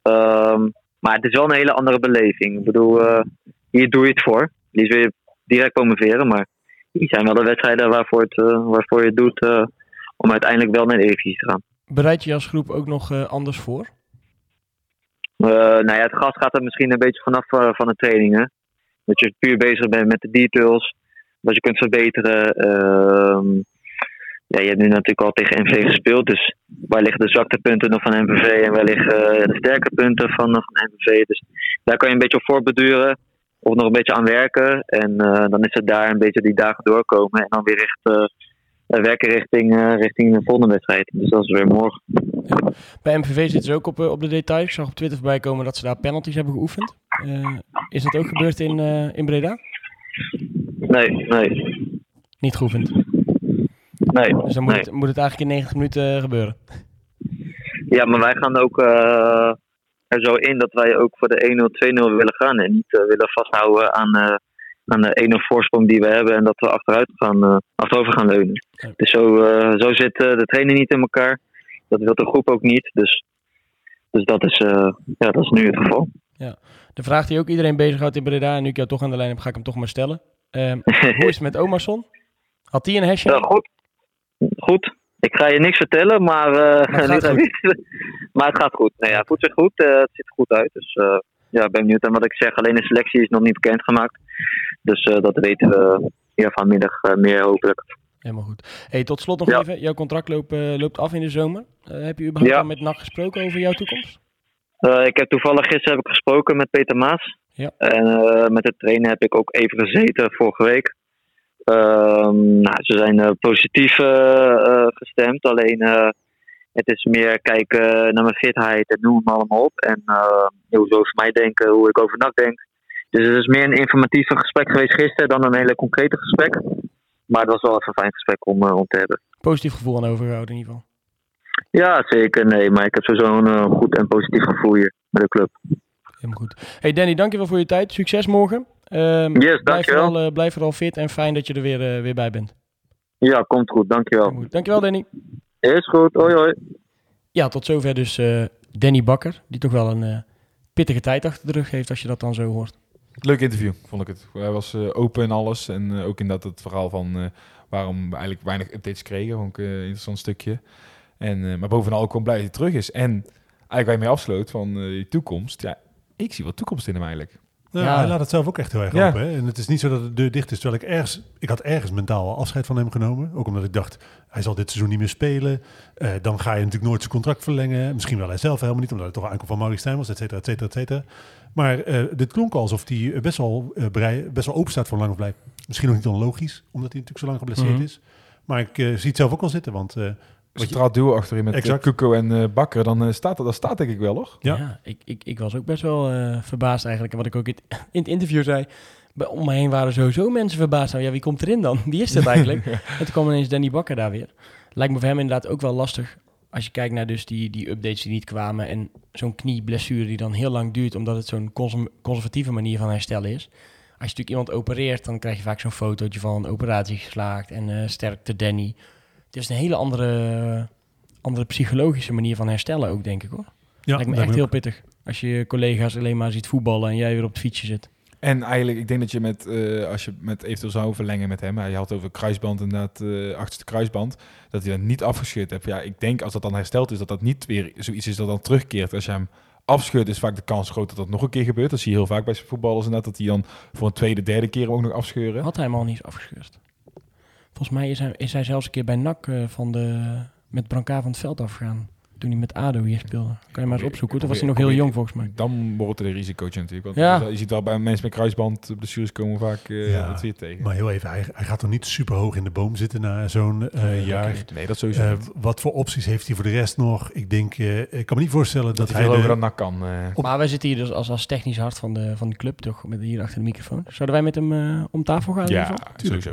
Ehm, maar het is wel een hele andere beleving. Ik bedoel, eh, hier doe je het voor. Liefst wil je direct promoveren. Maar die zijn wel de wedstrijden waarvoor, het, waarvoor je het doet om uiteindelijk wel naar de Eredivisie te gaan. Bereid je als groep ook nog anders voor? Nou ja, het gas gaat er misschien een beetje vanaf van de trainingen. Dat je puur bezig bent met de details. Dat je kunt verbeteren. Ehm, ja, je hebt nu natuurlijk al tegen MVV gespeeld. Dus waar liggen de zwaktepunten nog van MVV en waar liggen eh, de sterke punten van, van MVV. Dus daar kan je een beetje op voorbeduren. Of nog een beetje aan werken. En eh, dan is het daar een beetje die dagen doorkomen. En dan weer echt eh, werken richting, richting de volgende wedstrijd. Dus dat is weer morgen. Bij MVV zitten ze ook op, op de details. Ik zag op Twitter voorbij komen dat ze daar penalties hebben geoefend. Is dat ook gebeurd in, in Breda? Nee, nee, Niet geoefend. nee. Dus dan moet, nee. het, moet het eigenlijk in 90 minuten eh, gebeuren. Ja, maar wij gaan ook eh, er zo in dat wij ook voor de 1-0, 2-0 willen gaan. En niet eh, willen vasthouden aan, aan de 1-0 voorsprong die we hebben. En dat we achteruit gaan, achterover gaan leunen. Ja. Dus zo, zo zit de trainer niet in elkaar. Dat wil de groep ook niet. Dus, dus dat, is, ja, dat is nu het geval. De vraag die ook iedereen bezighoudt in Breda, en nu ik jou toch aan de lijn heb, ga ik hem toch maar stellen. Ehm, hoe is het met Omerson? Had die een hesje? Ja, goed. Goed. Ik ga je niks vertellen, maar, eh, het gaat maar het gaat goed. Nee, ja, het voelt zich goed. eh, het ziet er goed uit. Dus eh, ja, ik ben benieuwd. En wat ik zeg, alleen de selectie is nog niet bekendgemaakt. Dus dat weten we hier vanmiddag meer hopelijk. Helemaal goed. Hey, tot slot nog Ja. even. Jouw contract loopt, loopt af in de zomer. Heb je überhaupt Ja. al met NAC gesproken over jouw toekomst? Ik heb toevallig gisteren heb ik gesproken met Peter Maas. Ja. En eh, met de trainer heb ik ook even gezeten vorige week. Ehm, nou, ze zijn eh, positief eh, gestemd. Alleen het is meer kijken naar mijn fitheid en noem het allemaal op. En hoe ze over mij denken, hoe ik over NAC denk. Dus het is meer een informatief gesprek geweest gisteren dan een hele concrete gesprek. Maar het was wel even een fijn gesprek om, om te hebben. Positief gevoel aan overgehouden in ieder geval. Ja, zeker. Nee, maar ik heb sowieso een goed en positief gevoel hier bij de club. Helemaal goed. Hey Danny, dankjewel voor je tijd. Succes morgen. Ehm, Yes, blijf, dankjewel. vooral, blijf vooral fit en fijn dat je er weer, eh, weer bij bent. Ja, komt goed. Dankjewel. Goed. Dankjewel Danny. Is goed. Hoi hoi. Ja, tot zover dus eh, Danny Bakker, die toch wel een eh, pittige tijd achter de rug heeft als je dat dan zo hoort. Leuk interview, vond ik het. Hij was eh, open en alles. En eh, ook in dat het verhaal van eh, waarom we eigenlijk weinig updates kregen. Vond ik eh, een interessant stukje. En, eh, maar bovenal ook gewoon blij dat hij terug is. En eigenlijk waar je mee afsloot van eh, die toekomst. Ja, ik zie wel toekomst in hem eigenlijk. Ja, Ja. hij laat het zelf ook echt heel erg Ja. open. Hè? En het is niet zo dat de deur dicht is. Terwijl ik ergens, ik had ergens mentaal al afscheid van hem genomen. Ook omdat ik dacht, hij zal dit seizoen niet meer spelen. Eh, dan ga je natuurlijk nooit zijn contract verlengen. Misschien wel hij zelf helemaal niet, omdat het toch aankomt van Maurice Stijn was, et cetera, et cetera, et cetera. Maar eh, dit klonk alsof hij best wel, eh, best wel open staat voor lang of blijf. Misschien nog niet onlogisch, omdat hij natuurlijk zo lang geblesseerd Mhm. is. Maar ik zie het zelf ook al zitten, want... eh, straat duo achterin met Exact. Kuko en eh, Bakker, dan eh, staat dat, dat staat denk ik wel, hoor. Ja. Ja, ik, ik, ik was ook best wel eh, verbaasd eigenlijk. En wat ik ook in, in het interview zei. Bij, om me heen waren sowieso mensen verbaasd. Nou, ja, wie komt erin dan? Wie is dat eigenlijk? En toen kwam ineens Danny Bakker daar weer. Lijkt me voor hem inderdaad ook wel lastig. Als je kijkt naar dus die, die updates die niet kwamen. En zo'n knieblessure die dan heel lang duurt. Omdat het zo'n conservatieve manier van herstellen is. Als je natuurlijk iemand opereert, dan krijg je vaak zo'n fotootje van een operatie geslaagd. En eh sterkte Danny. Het is een hele andere, andere psychologische manier van herstellen ook, denk ik hoor. ja, Lijkt me echt heel pittig. Als je je collega's alleen maar ziet voetballen en jij weer op het fietsje zit. En eigenlijk, ik denk dat je met, eh, als je met eventueel zou verlengen met hem, hij had over kruisband inderdaad, eh achterste kruisband, dat hij dat niet afgescheurd hebt. Ja, ik denk als dat dan hersteld is, dat dat niet weer zoiets is dat dan terugkeert als je hem afscheurt, is vaak de kans groot dat dat nog een keer gebeurt. Dat zie je heel vaak bij voetballers inderdaad, dat die dan voor een tweede, derde keer ook nog afscheuren. Had hij hem al niet afgescheurd? Volgens mij is hij, is hij zelfs een keer bij NAC eh, van de, met Branca van het veld afgegaan. Toen hij met ADO hier speelde. Kan je maar eens opzoeken. Toen was hij nog heel jong volgens mij. Dan wordt er een risicootje natuurlijk. Want Ja. je ziet wel bij mensen met kruisband blessures komen vaak eh Ja, het weer tegen. Maar heel even, hij, hij gaat toch niet super hoog in de boom zitten na zo'n eh, jaar. Nee, dat sowieso Eh, niet. wat voor opties heeft hij voor de rest nog? Ik denk, eh, ik kan me niet voorstellen dat, Dat hij over de- dat nak kan. Maar wij zitten hier dus als, als technisch hart van de, van de club, toch? Met hier achter de microfoon. Zouden wij met hem eh, om tafel gaan? ja, sowieso.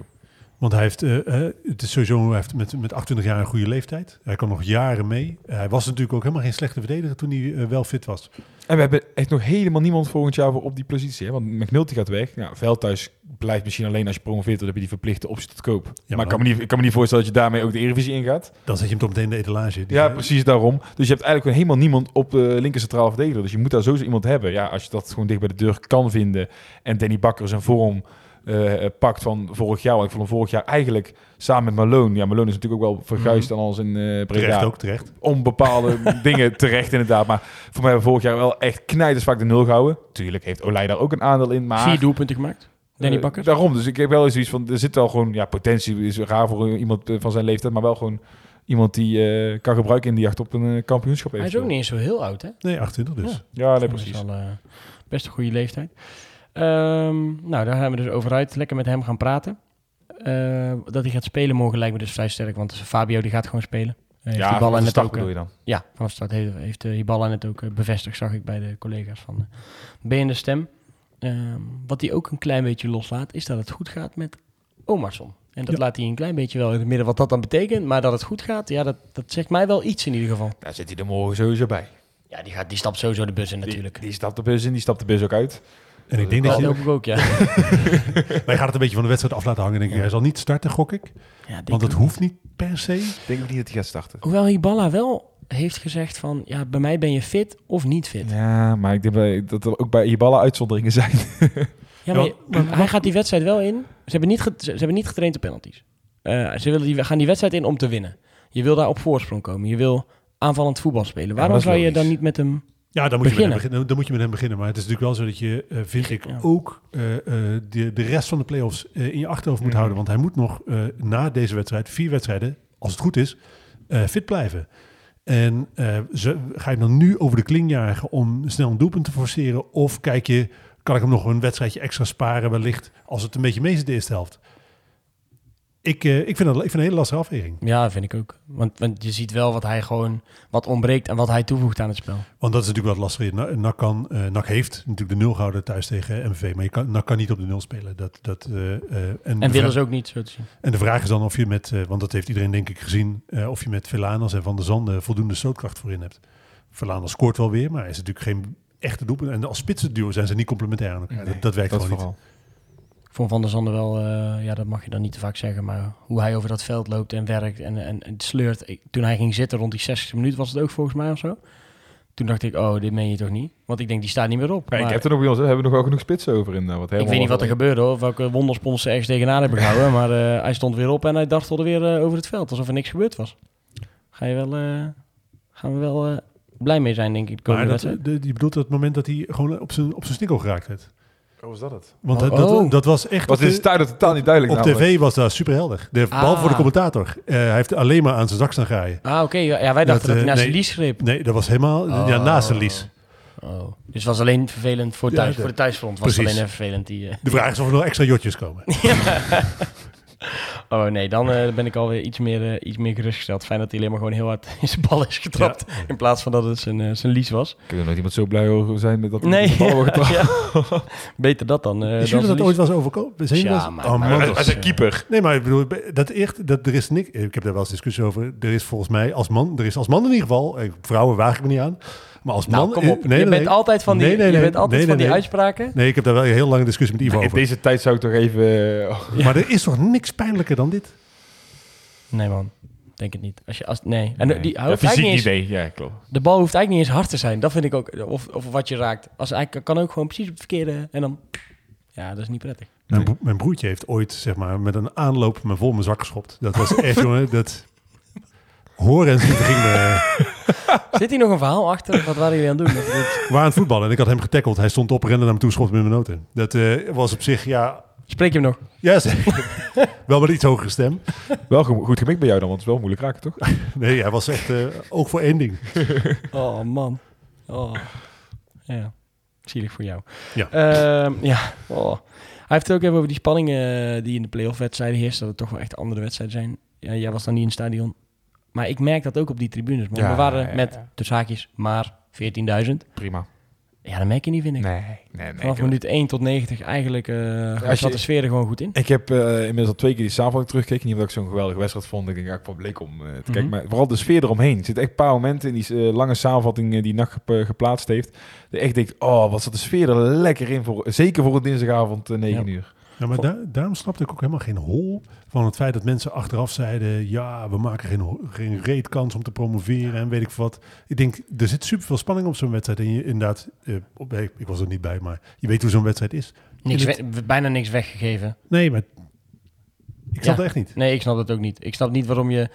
Want hij heeft, eh, eh, het is sowieso, hij heeft met, met 28 jaar een goede leeftijd. Hij kan nog jaren mee. Eh, hij was natuurlijk ook helemaal geen slechte verdediger toen hij wel fit was. En we hebben echt nog helemaal niemand volgend jaar voor op die positie. Hè? Want McNulty gaat weg. Ja, Veldhuis blijft misschien alleen als je promoveert. Dan heb je die verplichte optie tot koop. maar maar ik kan, me niet, ik kan me niet voorstellen dat je daarmee ook de Eredivisie ingaat. Dan zet je hem toch meteen in de etalage. Ja, precies daarom. Dus je hebt eigenlijk helemaal niemand op de linker centrale verdediger. Dus je moet daar sowieso iemand hebben. Ja, als je dat gewoon dicht bij de deur kan vinden. En Danny Bakker zijn vorm eh, pakt van vorig jaar. Want ik vond hem vorig jaar eigenlijk samen met Malone. Ja, Malone is natuurlijk ook wel verguisd en alles in eh Terecht ook, terecht. Om bepaalde dingen terecht inderdaad. Maar voor mij hebben we vorig jaar wel echt knijters vaak de nul gehouden. Tuurlijk heeft Olij daar ook een aandeel in. Maar Vier doelpunten gemaakt. Danny eh, Bakker. daarom. Dus ik heb wel eens zoiets van... Er zit wel gewoon... Ja, potentie is raar voor iemand eh, van zijn leeftijd. Maar wel gewoon iemand die eh, kan gebruiken in die jacht op een eh, kampioenschap. Hij is ook niet eens zo heel oud, hè? Nee, 28 dus. Ja. Ja, nee, Dat precies. is al eh, best een goede leeftijd. Ehm, nou, daar gaan we dus over uit. Lekker met hem gaan praten. Eh, dat hij gaat spelen morgen lijkt me dus vrij sterk. Want Fabio die gaat gewoon spelen. Eh, heeft Ja, die bal van en de start ook, eh, je dan? Ja, vanaf start heeft, heeft uh, Hiballa net ook eh, bevestigd, zag ik bij de collega's van B in de Stem. Ehm, wat hij ook een klein beetje loslaat, is dat het goed gaat met Omarsson. En dat Ja. laat hij een klein beetje wel in het midden wat dat dan betekent. Maar dat het goed gaat, ja, dat, dat zegt mij wel iets in ieder geval. Daar zit hij er morgen sowieso bij. Ja, die, gaat, die stapt sowieso de bus in natuurlijk. Die, die stapt de bus in, die stapt de bus ook uit. En ik denk dat dat je... hoop ik ook, ja. Wij gaan het een beetje van de wedstrijd af laten hangen. Denk ik. Hij zal niet starten, gok ik. ja denk Want het hoeft niet per se. Ik denk ook niet dat hij gaat starten. Hoewel Hiballa wel heeft gezegd van, ja, bij mij ben je fit of niet fit. Ja, maar ik denk dat er ook bij Ibala uitzonderingen zijn. Ja, maar, maar hij gaat die wedstrijd wel in. Ze hebben niet, ge- ze hebben niet getraind op penalties. Eh, ze willen die, gaan die wedstrijd in om te winnen. Je wil daar op voorsprong komen. Je wil aanvallend voetbal spelen. Waarom zou je dan niet met hem... Ja, dan moet, je met hem Beginnen. dan moet je met hem beginnen. Maar het is natuurlijk wel zo dat je, eh, vind ik, Ja. ook eh, eh, de, de rest van de play-offs eh, in je achterhoofd moet Mhm. houden. Want hij moet nog eh, na deze wedstrijd, vier wedstrijden, als het goed is, eh, fit blijven. En eh, ze, ga je dan nu over de kling jagen om snel een doelpunt te forceren? Of kijk je, kan ik hem nog een wedstrijdje extra sparen wellicht, als het een beetje mee zit de eerste helft? Ik, eh, ik, vind dat, ik vind het een hele lastige afweging. Ja, vind ik ook. Want, want je ziet wel wat hij gewoon... Wat ontbreekt en wat hij toevoegt aan het spel. Want dat is natuurlijk wat lastig. Na- NAC, kan, eh, NAC heeft natuurlijk de nul gehouden thuis tegen MVV. Maar je kan, NAC kan niet op de nul spelen. Dat, dat, eh, eh, en, En willen ze ook niet, zo te zien. en de vraag is dan of je met, eh, want dat heeft iedereen denk ik gezien, eh, of je met Velanas en Van der Zanden voldoende stootkracht voorin hebt. Velanas scoort wel weer, maar hij is natuurlijk geen echte doelpunt. En als spitsenduo zijn ze niet complementair aan elkaar. dat, dat werkt dat gewoon vooral. Ik vond Van der Zanden wel... eh, ja, dat mag je dan niet te vaak zeggen. Maar hoe hij over dat veld loopt en werkt en, en, en sleurt. Ik- toen hij ging zitten rond die 60 minuten was het ook volgens mij of zo. Toen dacht ik, oh, dit meen je toch niet? Want ik denk, die staat niet meer op. Ja, ik Maar- heb er nog bij ons, hè, hebben we nog wel genoeg spitsen over in. eh, wat Ik weet niet wat er gebeurde hoor, of welke wonderspons ze ergens tegenaan hebben gehouden. Maar eh, hij stond weer op en hij dartelde weer over het veld, alsof er niks gebeurd was. Ga je wel, eh, gaan we wel eh, blij mee zijn, denk ik, de Maar dat, de, je bedoelt het moment dat hij gewoon op zijn, op zijn snikkel geraakt werd. Hoe was dat het? Want Oh, dat, dat, oh. dat was echt... Was de- dit is totaal niet duidelijk Op namelijk. tv was dat superheldig. De, Behalve voor de Ah. commentator. Eh, hij heeft alleen maar aan zijn zak staan graaien. Ah, oké. ja, ja, wij dachten dat, Dat, hij eh, naar zijn nee. lies greep. Nee, dat was helemaal ja, Oh. naast zijn lies. Oh. Dus het was alleen vervelend voor, Ja, thuis, de- voor de thuisfront. Was alleen even vervelend. Die, eh, De vraag is of er nog extra jotjes komen. Oh nee, dan eh, ben ik alweer iets meer, eh, iets meer gerustgesteld. Fijn dat hij alleen maar gewoon heel hard in zijn bal is getrapt. In plaats van dat het zijn, eh, zijn lies was. Heb nooit iemand zo blij over zijn met dat Nee, de bal wordt getrapt. ja. beter dat dan. eh Is jullie dat ooit eens overkomen? Ja, maar- Oh, man, Als een keeper. Nee, maar ik bedoel, dat echt, dat er is niks. Ik heb daar wel eens discussie over. Er is volgens mij als man, er is als man in ieder geval, vrouwen waag ik me niet aan. Maar als Nou, man. kom op. eh, nee, je nee, bent nee. altijd van die, Nee, nee, je bent altijd Nee, van die nee. uitspraken. Nee, ik heb daar wel een heel lange discussie met Ivo In over. deze tijd zou ik toch even... eh, Maar er is toch niks pijnlijker dan dit? Nee man, denk het niet. Als je, als, nee. En nee. die, ja, hoeft fysiek eigenlijk niet. Ja, klopt. de bal hoeft eigenlijk niet eens hard te zijn. Dat vind ik ook. Of, of wat je raakt. Als hij kan ook gewoon precies op het verkeerde. En dan. Ja, dat is niet prettig. Mijn, bro- mijn broertje heeft ooit, zeg maar, met een aanloop me vol mijn zak geschopt. Dat was echt, jongen, dat... Horen en ging me... Zit hier nog een verhaal achter? Wat waren jullie aan het doen? We waren aan het voetballen en ik had hem getackeld. Hij stond op, rende naar me toe, schopte me in mijn noten. Dat eh, was op zich, ja... Spreek je hem nog? Ja, zeker. wel met iets hogere stem. Wel go- goed gemikt bij jou dan, want het is wel moeilijk raken, toch? Nee, hij was echt eh, ook voor één ding. Oh, man. Oh. Ja. Zielig voor jou. Ja. Ehm, ja. Oh. Hij heeft het ook even over die spanning eh, die in de playoff wedstrijden heerst. Dat het toch wel echt andere wedstrijden zijn. Ja, jij was dan niet in het stadion. Maar ik merk dat ook op die tribunes. Ja, we waren ja, met, de zaakjes, maar 14.000. Prima. Ja, dat merk je niet, vind ik. Nee, nee, nee. Vanaf minuut 1 tot 90 eigenlijk eh Als zat de sfeer er gewoon goed in. Ik heb eh, inmiddels al twee keer die samenvatting teruggekeken. Niet omdat ik zo'n geweldige wedstrijd vond. Ik denk, ja, ik bleek om eh, te kijken. Mhm. Maar vooral de sfeer eromheen. Er zitten echt een paar momenten in die eh, lange samenvatting eh, die NAC gep- eh, geplaatst heeft. Dat echt denkt, oh, wat zat de sfeer er lekker in. Voor, zeker voor een dinsdagavond eh, 9 Ja. uur. Ja, maar daar- daarom snapte ik ook helemaal geen hol van het feit dat mensen achteraf zeiden... ja, we maken geen, geen reet kans om te promoveren en weet ik veel wat. Ik denk, er zit superveel spanning op zo'n wedstrijd. En je inderdaad, eh, op, ik ik was er niet bij, maar je weet hoe zo'n wedstrijd is. Niks bijna niks weggegeven. Nee, maar ik snap Ja. het echt niet. Nee, ik snap het ook niet. Ik snap niet waarom je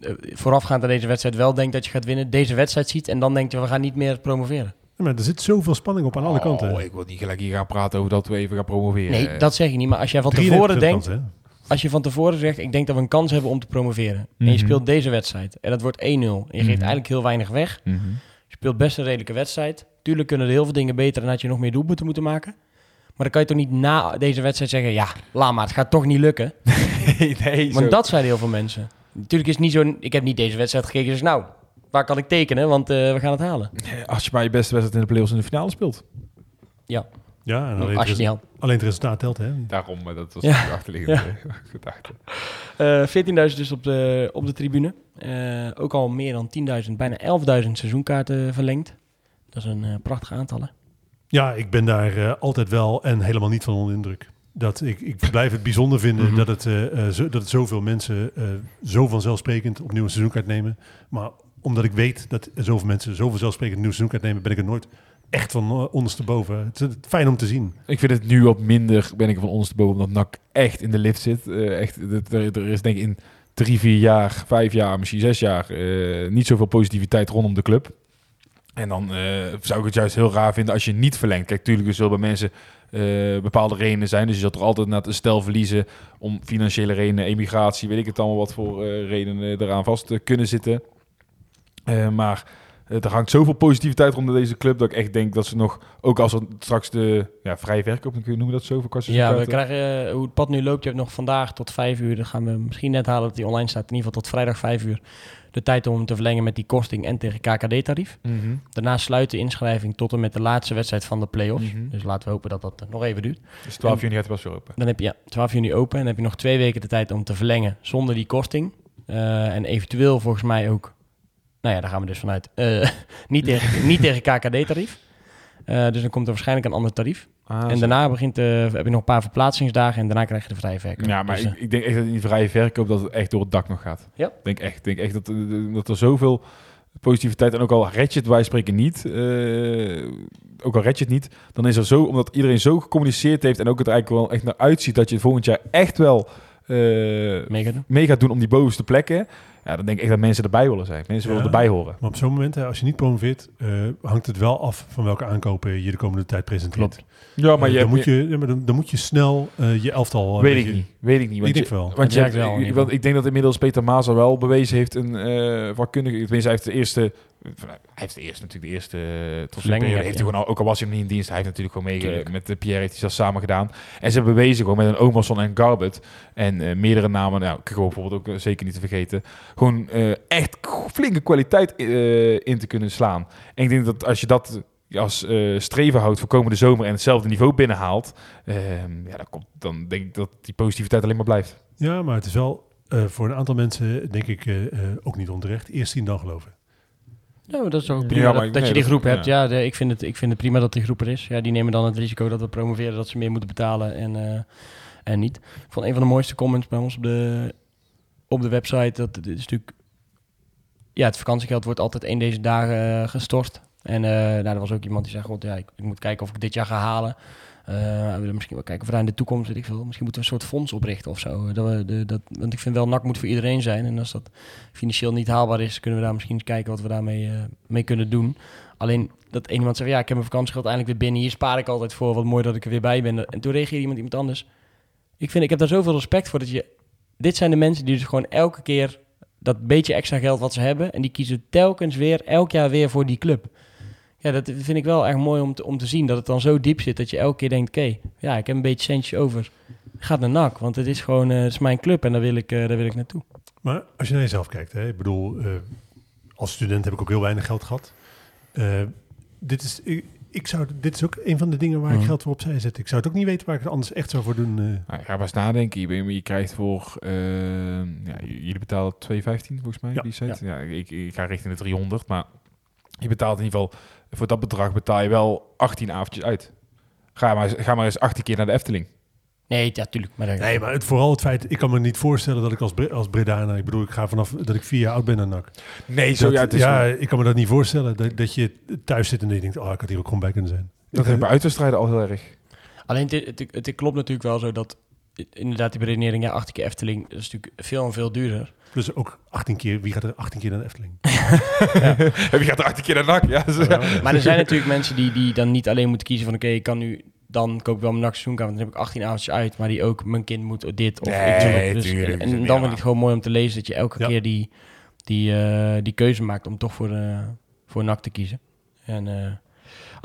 eh, voorafgaand aan deze wedstrijd wel denkt dat je gaat winnen. Deze wedstrijd ziet en dan denkt je, we gaan niet meer promoveren. Ja, maar er zit zoveel spanning op aan alle kanten. Oh, ik wil niet gelijk hier gaan praten over dat we even gaan promoveren. Nee, dat zeg ik niet. Maar als jij van 93% tevoren denkt, als je van tevoren zegt, ik denk dat we een kans hebben om te promoveren. En Mhm. je speelt deze wedstrijd en dat wordt 1-0. En je geeft Mhm. eigenlijk heel weinig weg. Mhm. Je speelt best een redelijke wedstrijd. Tuurlijk kunnen er heel veel dingen beter en had je nog meer doelpunten moeten maken. Maar dan kan je toch niet na deze wedstrijd zeggen, ja, laat maar, het gaat toch niet lukken. nee, nee. Want zo. dat zeiden heel veel mensen. Natuurlijk is het niet zo, ik heb niet deze wedstrijd gekeken, dus nou, waar kan ik tekenen? Want eh, we gaan het halen. Als je maar je beste wedstrijd in de playoffs in de finale speelt. Ja, Ja, en alleen, als het je had. alleen het resultaat telt, hè? Daarom, eh, dat was Ja. de achterliggende gedachte. Eh 14.000 dus op de, op de tribune. Eh, ook al meer dan 10.000, bijna 11.000 seizoenkaarten verlengd. Dat is een eh, prachtig aantal, hè? Ja, ik ben daar eh, altijd wel en helemaal niet van onder de indruk. Dat ik, ik blijf het bijzonder vinden Mhm. dat, het, eh, eh, zo, dat het zoveel mensen eh, zo vanzelfsprekend opnieuw een seizoenkaart nemen. Maar omdat ik weet dat zoveel mensen zo vanzelfsprekend een nieuw seizoenkaart nemen, ben ik er nooit echt van eh, ondersteboven. Het is fijn om te zien. Ik vind het nu wat minder, ben ik van ondersteboven, omdat NAC echt in de lift zit. Eh, echt, er, is denk ik in drie, vier jaar, vijf jaar, misschien zes jaar, eh, niet zoveel positiviteit rondom de club. En dan zou ik het juist heel raar vinden als je niet verlengt. Kijk, natuurlijk er zullen bij mensen bepaalde redenen zijn. Dus je zult er altijd naar een stel verliezen om financiële redenen, emigratie, weet ik het allemaal wat voor redenen eraan vast eh, kunnen zitten. Eh, maar eh, er hangt zoveel positiviteit rond deze club dat ik echt denk dat ze nog, ook als er straks de ja, vrije verkoop, kun je noemen dat zo voor kassen. Ja, we krijgen, eh, hoe het pad nu loopt, je hebt nog vandaag tot vijf uur. Dan gaan we misschien net halen dat die online staat. In ieder geval tot vrijdag vijf uur. De tijd om te verlengen met die kosting en tegen KKD-tarief. Mhm. Daarna sluit de inschrijving tot en met de laatste wedstrijd van de play-offs. Mhm. Dus laten we hopen dat dat nog even duurt. Dus 12 juni gaat het pas weer open. Dan heb je ja, 12 juni open en dan heb je nog twee weken de tijd om te verlengen zonder die kosting. Eh, en eventueel volgens mij ook, nou ja, daar gaan we dus vanuit, eh, niet, tegen, niet tegen KKD-tarief. Eh, dus dan komt er waarschijnlijk een ander tarief. Ah, en daarna begint, eh, heb je nog een paar verplaatsingsdagen en daarna krijg je de vrije verkoop. Ja, maar Dus, ik, ik denk echt dat in die vrije verkoop dat het echt door het dak nog gaat. Ja. Ik denk echt, ik denk echt dat, dat er zoveel positiviteit en ook al red je het wij spreken niet, ook al red je het niet, dan is er zo, omdat iedereen zo gecommuniceerd heeft en ook het eigenlijk wel echt naar uitziet dat je het volgend jaar echt wel eh, mega doen. mee gaat doen om die bovenste plekken. Ja, dan denk ik echt dat mensen erbij willen zijn. Mensen willen erbij horen. Maar op zo'n moment, hè, als je niet promoveert, eh, hangt het wel af van welke aankopen je de komende tijd presenteert. Klopt. Ja, maar Eh, je dan, hebt- moet je, ja, maar dan, dan moet je snel eh, je elftal... Weet ik niet. Weet ik niet. Want Ik denk je- wel. Want je wel want ik denk dat inmiddels Peter Maas al wel bewezen heeft een eh vakkundige. Tenminste, hij heeft de eerste. Hij heeft de eerste natuurlijk de eerste tot Verlenging, heeft ja. hij gewoon al, ook al was hij nog niet in dienst, hij heeft natuurlijk gewoon mee Tuurlijk. met de Pierre heeft hij dat samen gedaan. En ze hebben bewezen gewoon met een Omerson en Garbet en eh, meerdere namen, nou, ik gewoon bijvoorbeeld ook eh, zeker niet te vergeten, gewoon eh, echt flinke kwaliteit eh, in te kunnen slaan. En ik denk dat als je dat als eh, streven houdt voor komende zomer en hetzelfde niveau binnenhaalt, ehm, ja, dan, komt, dan denk ik dat die positiviteit alleen maar blijft. Ja, maar het is wel eh, voor een aantal mensen, denk ik, eh, eh, ook niet onterecht. Eerst zien, dan geloven. Ja, dat is ook prima dat, ik- dat nee, je die dat- groep hebt. ja. De- ik, vind het, ik vind het prima dat die groep er is. Ja, die nemen dan het risico dat we promoveren, dat ze meer moeten betalen en, eh, en niet. Ik vond een van de mooiste comments bij ons op de, op de website, dat dit is natuurlijk... Ja, het vakantiegeld wordt altijd één deze dagen eh, gestort. En eh nou, er was ook iemand die zei, god, ja, ik, ik moet kijken of ik dit jaar ga halen. Eh, we willen misschien wel kijken of daar in de toekomst, weet ik veel, misschien moeten we een soort fonds oprichten of zo. Dat we de, dat, want ik vind wel, NAC moet voor iedereen zijn. En als dat financieel niet haalbaar is, kunnen we daar misschien eens kijken wat we daarmee eh, mee kunnen doen. Alleen dat één iemand zei, ja, ik heb mijn vakantiegeld eindelijk weer binnen. Hier spaar ik altijd voor. Wat mooi dat ik er weer bij ben. En toen reageerde iemand, iemand anders. Ik vind, ik heb daar zoveel respect voor dat je... Dit zijn de mensen die dus gewoon elke keer dat beetje extra geld wat ze hebben... en die kiezen telkens weer, elk jaar weer voor die club. Ja, dat vind ik wel erg mooi om te, om te zien. Dat het dan zo diep zit dat je elke keer denkt... oké, ja, ik heb een beetje centjes over. Gaat naar NAC, want het is gewoon eh, het is mijn club en daar wil ik, eh, daar wil ik naartoe. Maar als je naar jezelf kijkt, hè, ik bedoel, eh, als student heb ik ook heel weinig geld gehad. Eh, dit, is, ik, ik zou, dit is ook een van de dingen waar ik Mhm. geld voor opzij zet. Ik zou het ook niet weten waar ik het anders echt zou voor doen. eh. Nou, ga maar eens nadenken. Je, je krijgt voor... eh, ja, jullie betalen 2,15 volgens mij, Ja. die set. Ja. ik, ik ga richting de 300, maar je betaalt in ieder geval... Voor dat bedrag betaal je wel 18 avondjes uit. Ga maar, eens- ga maar eens 18 keer naar de Efteling. Nee, ja, tuurlijk. Maar, Nee, maar het, vooral het feit, ik kan me niet voorstellen dat ik als, Bre als Bredaner, ik bedoel, ik ga vanaf dat ik vier jaar oud ben naar NAC. Nee, zo Dat- ja, het is ja, ik kan me dat niet voorstellen. Dat, dat je thuis zit en je denkt, oh, ik had hier ook gewoon bij kunnen zijn. dat heb ik bij uitwedstrijden al heel erg. Alleen het, het, het, het klopt natuurlijk wel zo dat... Inderdaad, die beredenering, ja, 18 keer Efteling... dat is natuurlijk veel en veel duurder. Plus ook 18 keer, wie gaat er 18 keer naar de Efteling? Heb je gaat er 18 keer naar NAC? Ja. Maar er zijn natuurlijk mensen die, die dan niet alleen moeten kiezen van... oké, ik kan nu... dan koop ik wel mijn NAC seizoenkaart... want dan heb ik 18 avondjes uit... maar die ook, mijn kind moet dit of Nee, ik doe het. dus, tuurlijk. En, en Ja. dan vind ik het gewoon mooi om te lezen... dat je elke Ja. keer die, die, eh, die keuze maakt... om toch voor, eh voor NAC te kiezen. En eh,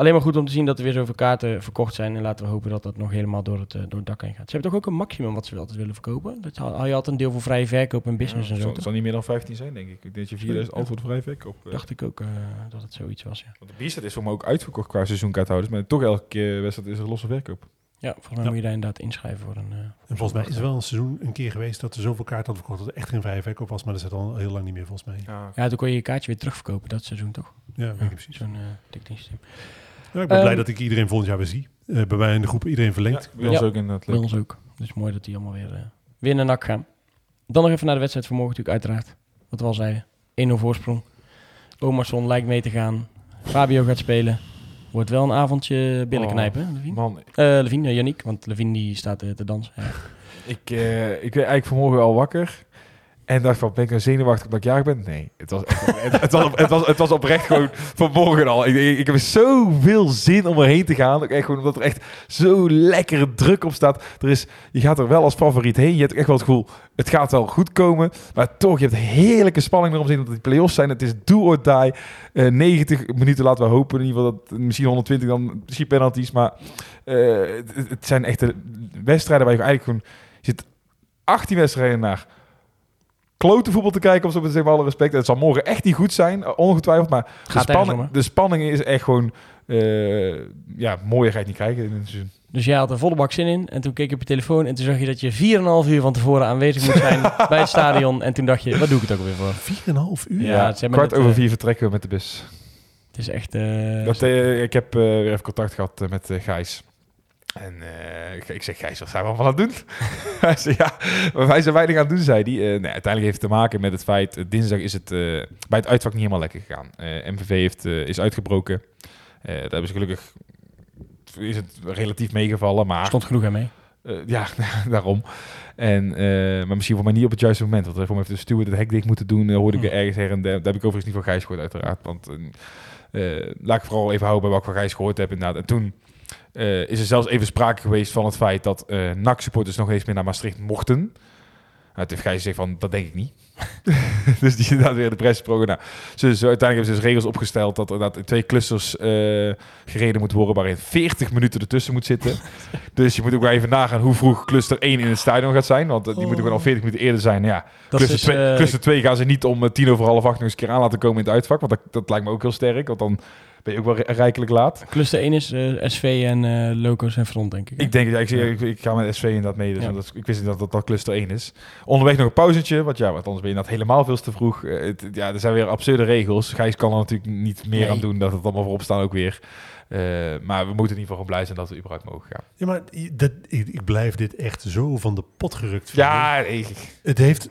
alleen maar goed om te zien dat er weer zoveel kaarten verkocht zijn... en laten we hopen dat dat nog helemaal door het, eh, door het dak heen gaat. Ze hebben toch ook een maximum wat ze altijd willen verkopen? Dat haal je altijd een deel voor vrije verkoop en business en zo, zal, toch? zal niet meer dan 15 zijn, denk ik. Ik denk dat je 4000 altijd voor de vrij verkoop. eh. Dacht ik ook eh, dat het zoiets was, ja. Want de Bierstad is voor me ook uitverkocht qua seizoenkaarthouders. Maar toch elke keer wedstrijd is er losse verkoop. Ja, volgens mij Ja. moet je daar inderdaad inschrijven voor een... En volgens mij is er wel een seizoen een keer geweest dat er zoveel kaarten hadden verkocht dat er echt geen vrije verkoop was. Maar dat zit al heel lang niet meer volgens mij. Ja. Ja, toen kon je je kaartje weer terugverkopen, dat seizoen toch? Ja, precies. Zo'n uh, Ja, ik ben Ehm, blij dat ik iedereen volgend jaar weer zie. Eh, bij mij in de groep iedereen verlengd. bij ons Ja. ook inderdaad Bij ons ook. Dus mooi dat die allemaal weer, eh, weer naar NAC gaan. Dan nog even naar de wedstrijd van morgen natuurlijk uiteraard. Wat we al zeiden. 1-0 voorsprong. Omerson lijkt mee te gaan. Fabio gaat spelen. Wordt wel een avondje billen Oh, knijpen, hè, Levine? Man, Levine, Yannick, want Levine die staat te dansen. Ja. ik, eh, ik werd eigenlijk vanmorgen al wakker. En dacht van, ben ik nou zenuwachtig omdat ik jarig ben? Nee, het was, het, was, het, was, het was oprecht gewoon vanmorgen al. Ik, ik, ik heb zoveel zin om erheen te gaan. Ook echt gewoon omdat er echt zo lekkere druk op staat. Er is, je gaat er wel als favoriet heen. Je hebt echt wel het gevoel, het gaat wel goed komen. Maar toch, je hebt heerlijke spanning erom zitten. Dat die play-offs zijn. Het is do or die. Eh, 90 minuten laten we hopen. In ieder geval dat misschien 120 dan misschien penalties. Maar eh, het, het zijn echte wedstrijden waar je eigenlijk gewoon... Je zit 18 wedstrijden naar klote voetbal te kijken, om zo te zeggen, met alle respect. Het zal morgen echt niet goed zijn, eh, ongetwijfeld. Maar de spanning, de spanning is echt gewoon... eh ja, mooier ga je niet krijgen in een seizoen. Dus jij had er volle bak zin in. En toen keek je op je telefoon en toen zag je dat je 4,5 uur van tevoren aanwezig moet zijn bij het stadion. En toen dacht je, wat doe ik het ook alweer voor? 4,5 uur? Ja, hebben kwart over eh, vier vertrekken we met de bus. Het is echt... eh, Dat, ik heb eh, weer even contact gehad eh, met Gijs. En eh, ik, ik zeg, Gijs, wat zijn we allemaal aan het doen? hij zei, ja, maar wij zijn weinig aan het doen, zei hij. Eh, nee, uiteindelijk heeft het te maken met het feit... eh, dinsdag is het bij het uitvak niet helemaal lekker gegaan. MVV heeft, is uitgebroken. Daar hebben ze gelukkig... Is het relatief meegevallen, maar... stond genoeg aan mee. Ja, daarom. En, maar misschien voor mij niet op het juiste moment. Want voor mij heeft de steward het hek dicht moeten doen. hoorde ik er ergens her en. Daar heb ik overigens niet van Gijs gehoord, uiteraard. Want laat ik vooral even houden bij wat ik van Gijs gehoord heb inderdaad. En toen eh, is er zelfs even sprake geweest van het feit dat eh NAC-supporters nog eens meer naar Maastricht mochten. Nou, toen heeft Gijs gezegd van, dat denk ik niet. dus die inderdaad weer de gesproken. Nou, ze, uiteindelijk hebben ze dus regels opgesteld dat er inderdaad in twee clusters eh, gereden moet worden waarin 40 minuten ertussen moet zitten. dus je moet ook wel even nagaan hoe vroeg cluster 1 in het stadion gaat zijn. Want die moeten gewoon al 40 minuten eerder zijn. Ja, Dat cluster, is, 2, eh, cluster 2 gaan ze niet om tien over half acht nog eens een keer aan laten komen in het uitvak. Want dat, dat lijkt me ook heel sterk. Want dan ben je ook wel ri- rijkelijk laat. Cluster 1 is eh, SV en eh Locos en Front, denk ik. hè? Ik denk, ja, ik, zie- ik, ik ga met SV inderdaad mee. Dus Ja. dat, ik wist niet dat, dat dat cluster 1 is. Onderweg nog een pauzetje. Want ja, want anders ben je inderdaad helemaal veel te vroeg. Eh, het- ja, er zijn weer absurde regels. Gijs kan er natuurlijk niet meer Nee. aan doen dat het allemaal voorop staan ook weer. Eh, maar we moeten in ieder geval gewoon blij zijn dat we überhaupt mogen gaan. Ja, maar dat, ik, ik blijf dit echt zo van de pot gerukt vinden. Ja, ik, Het heeft,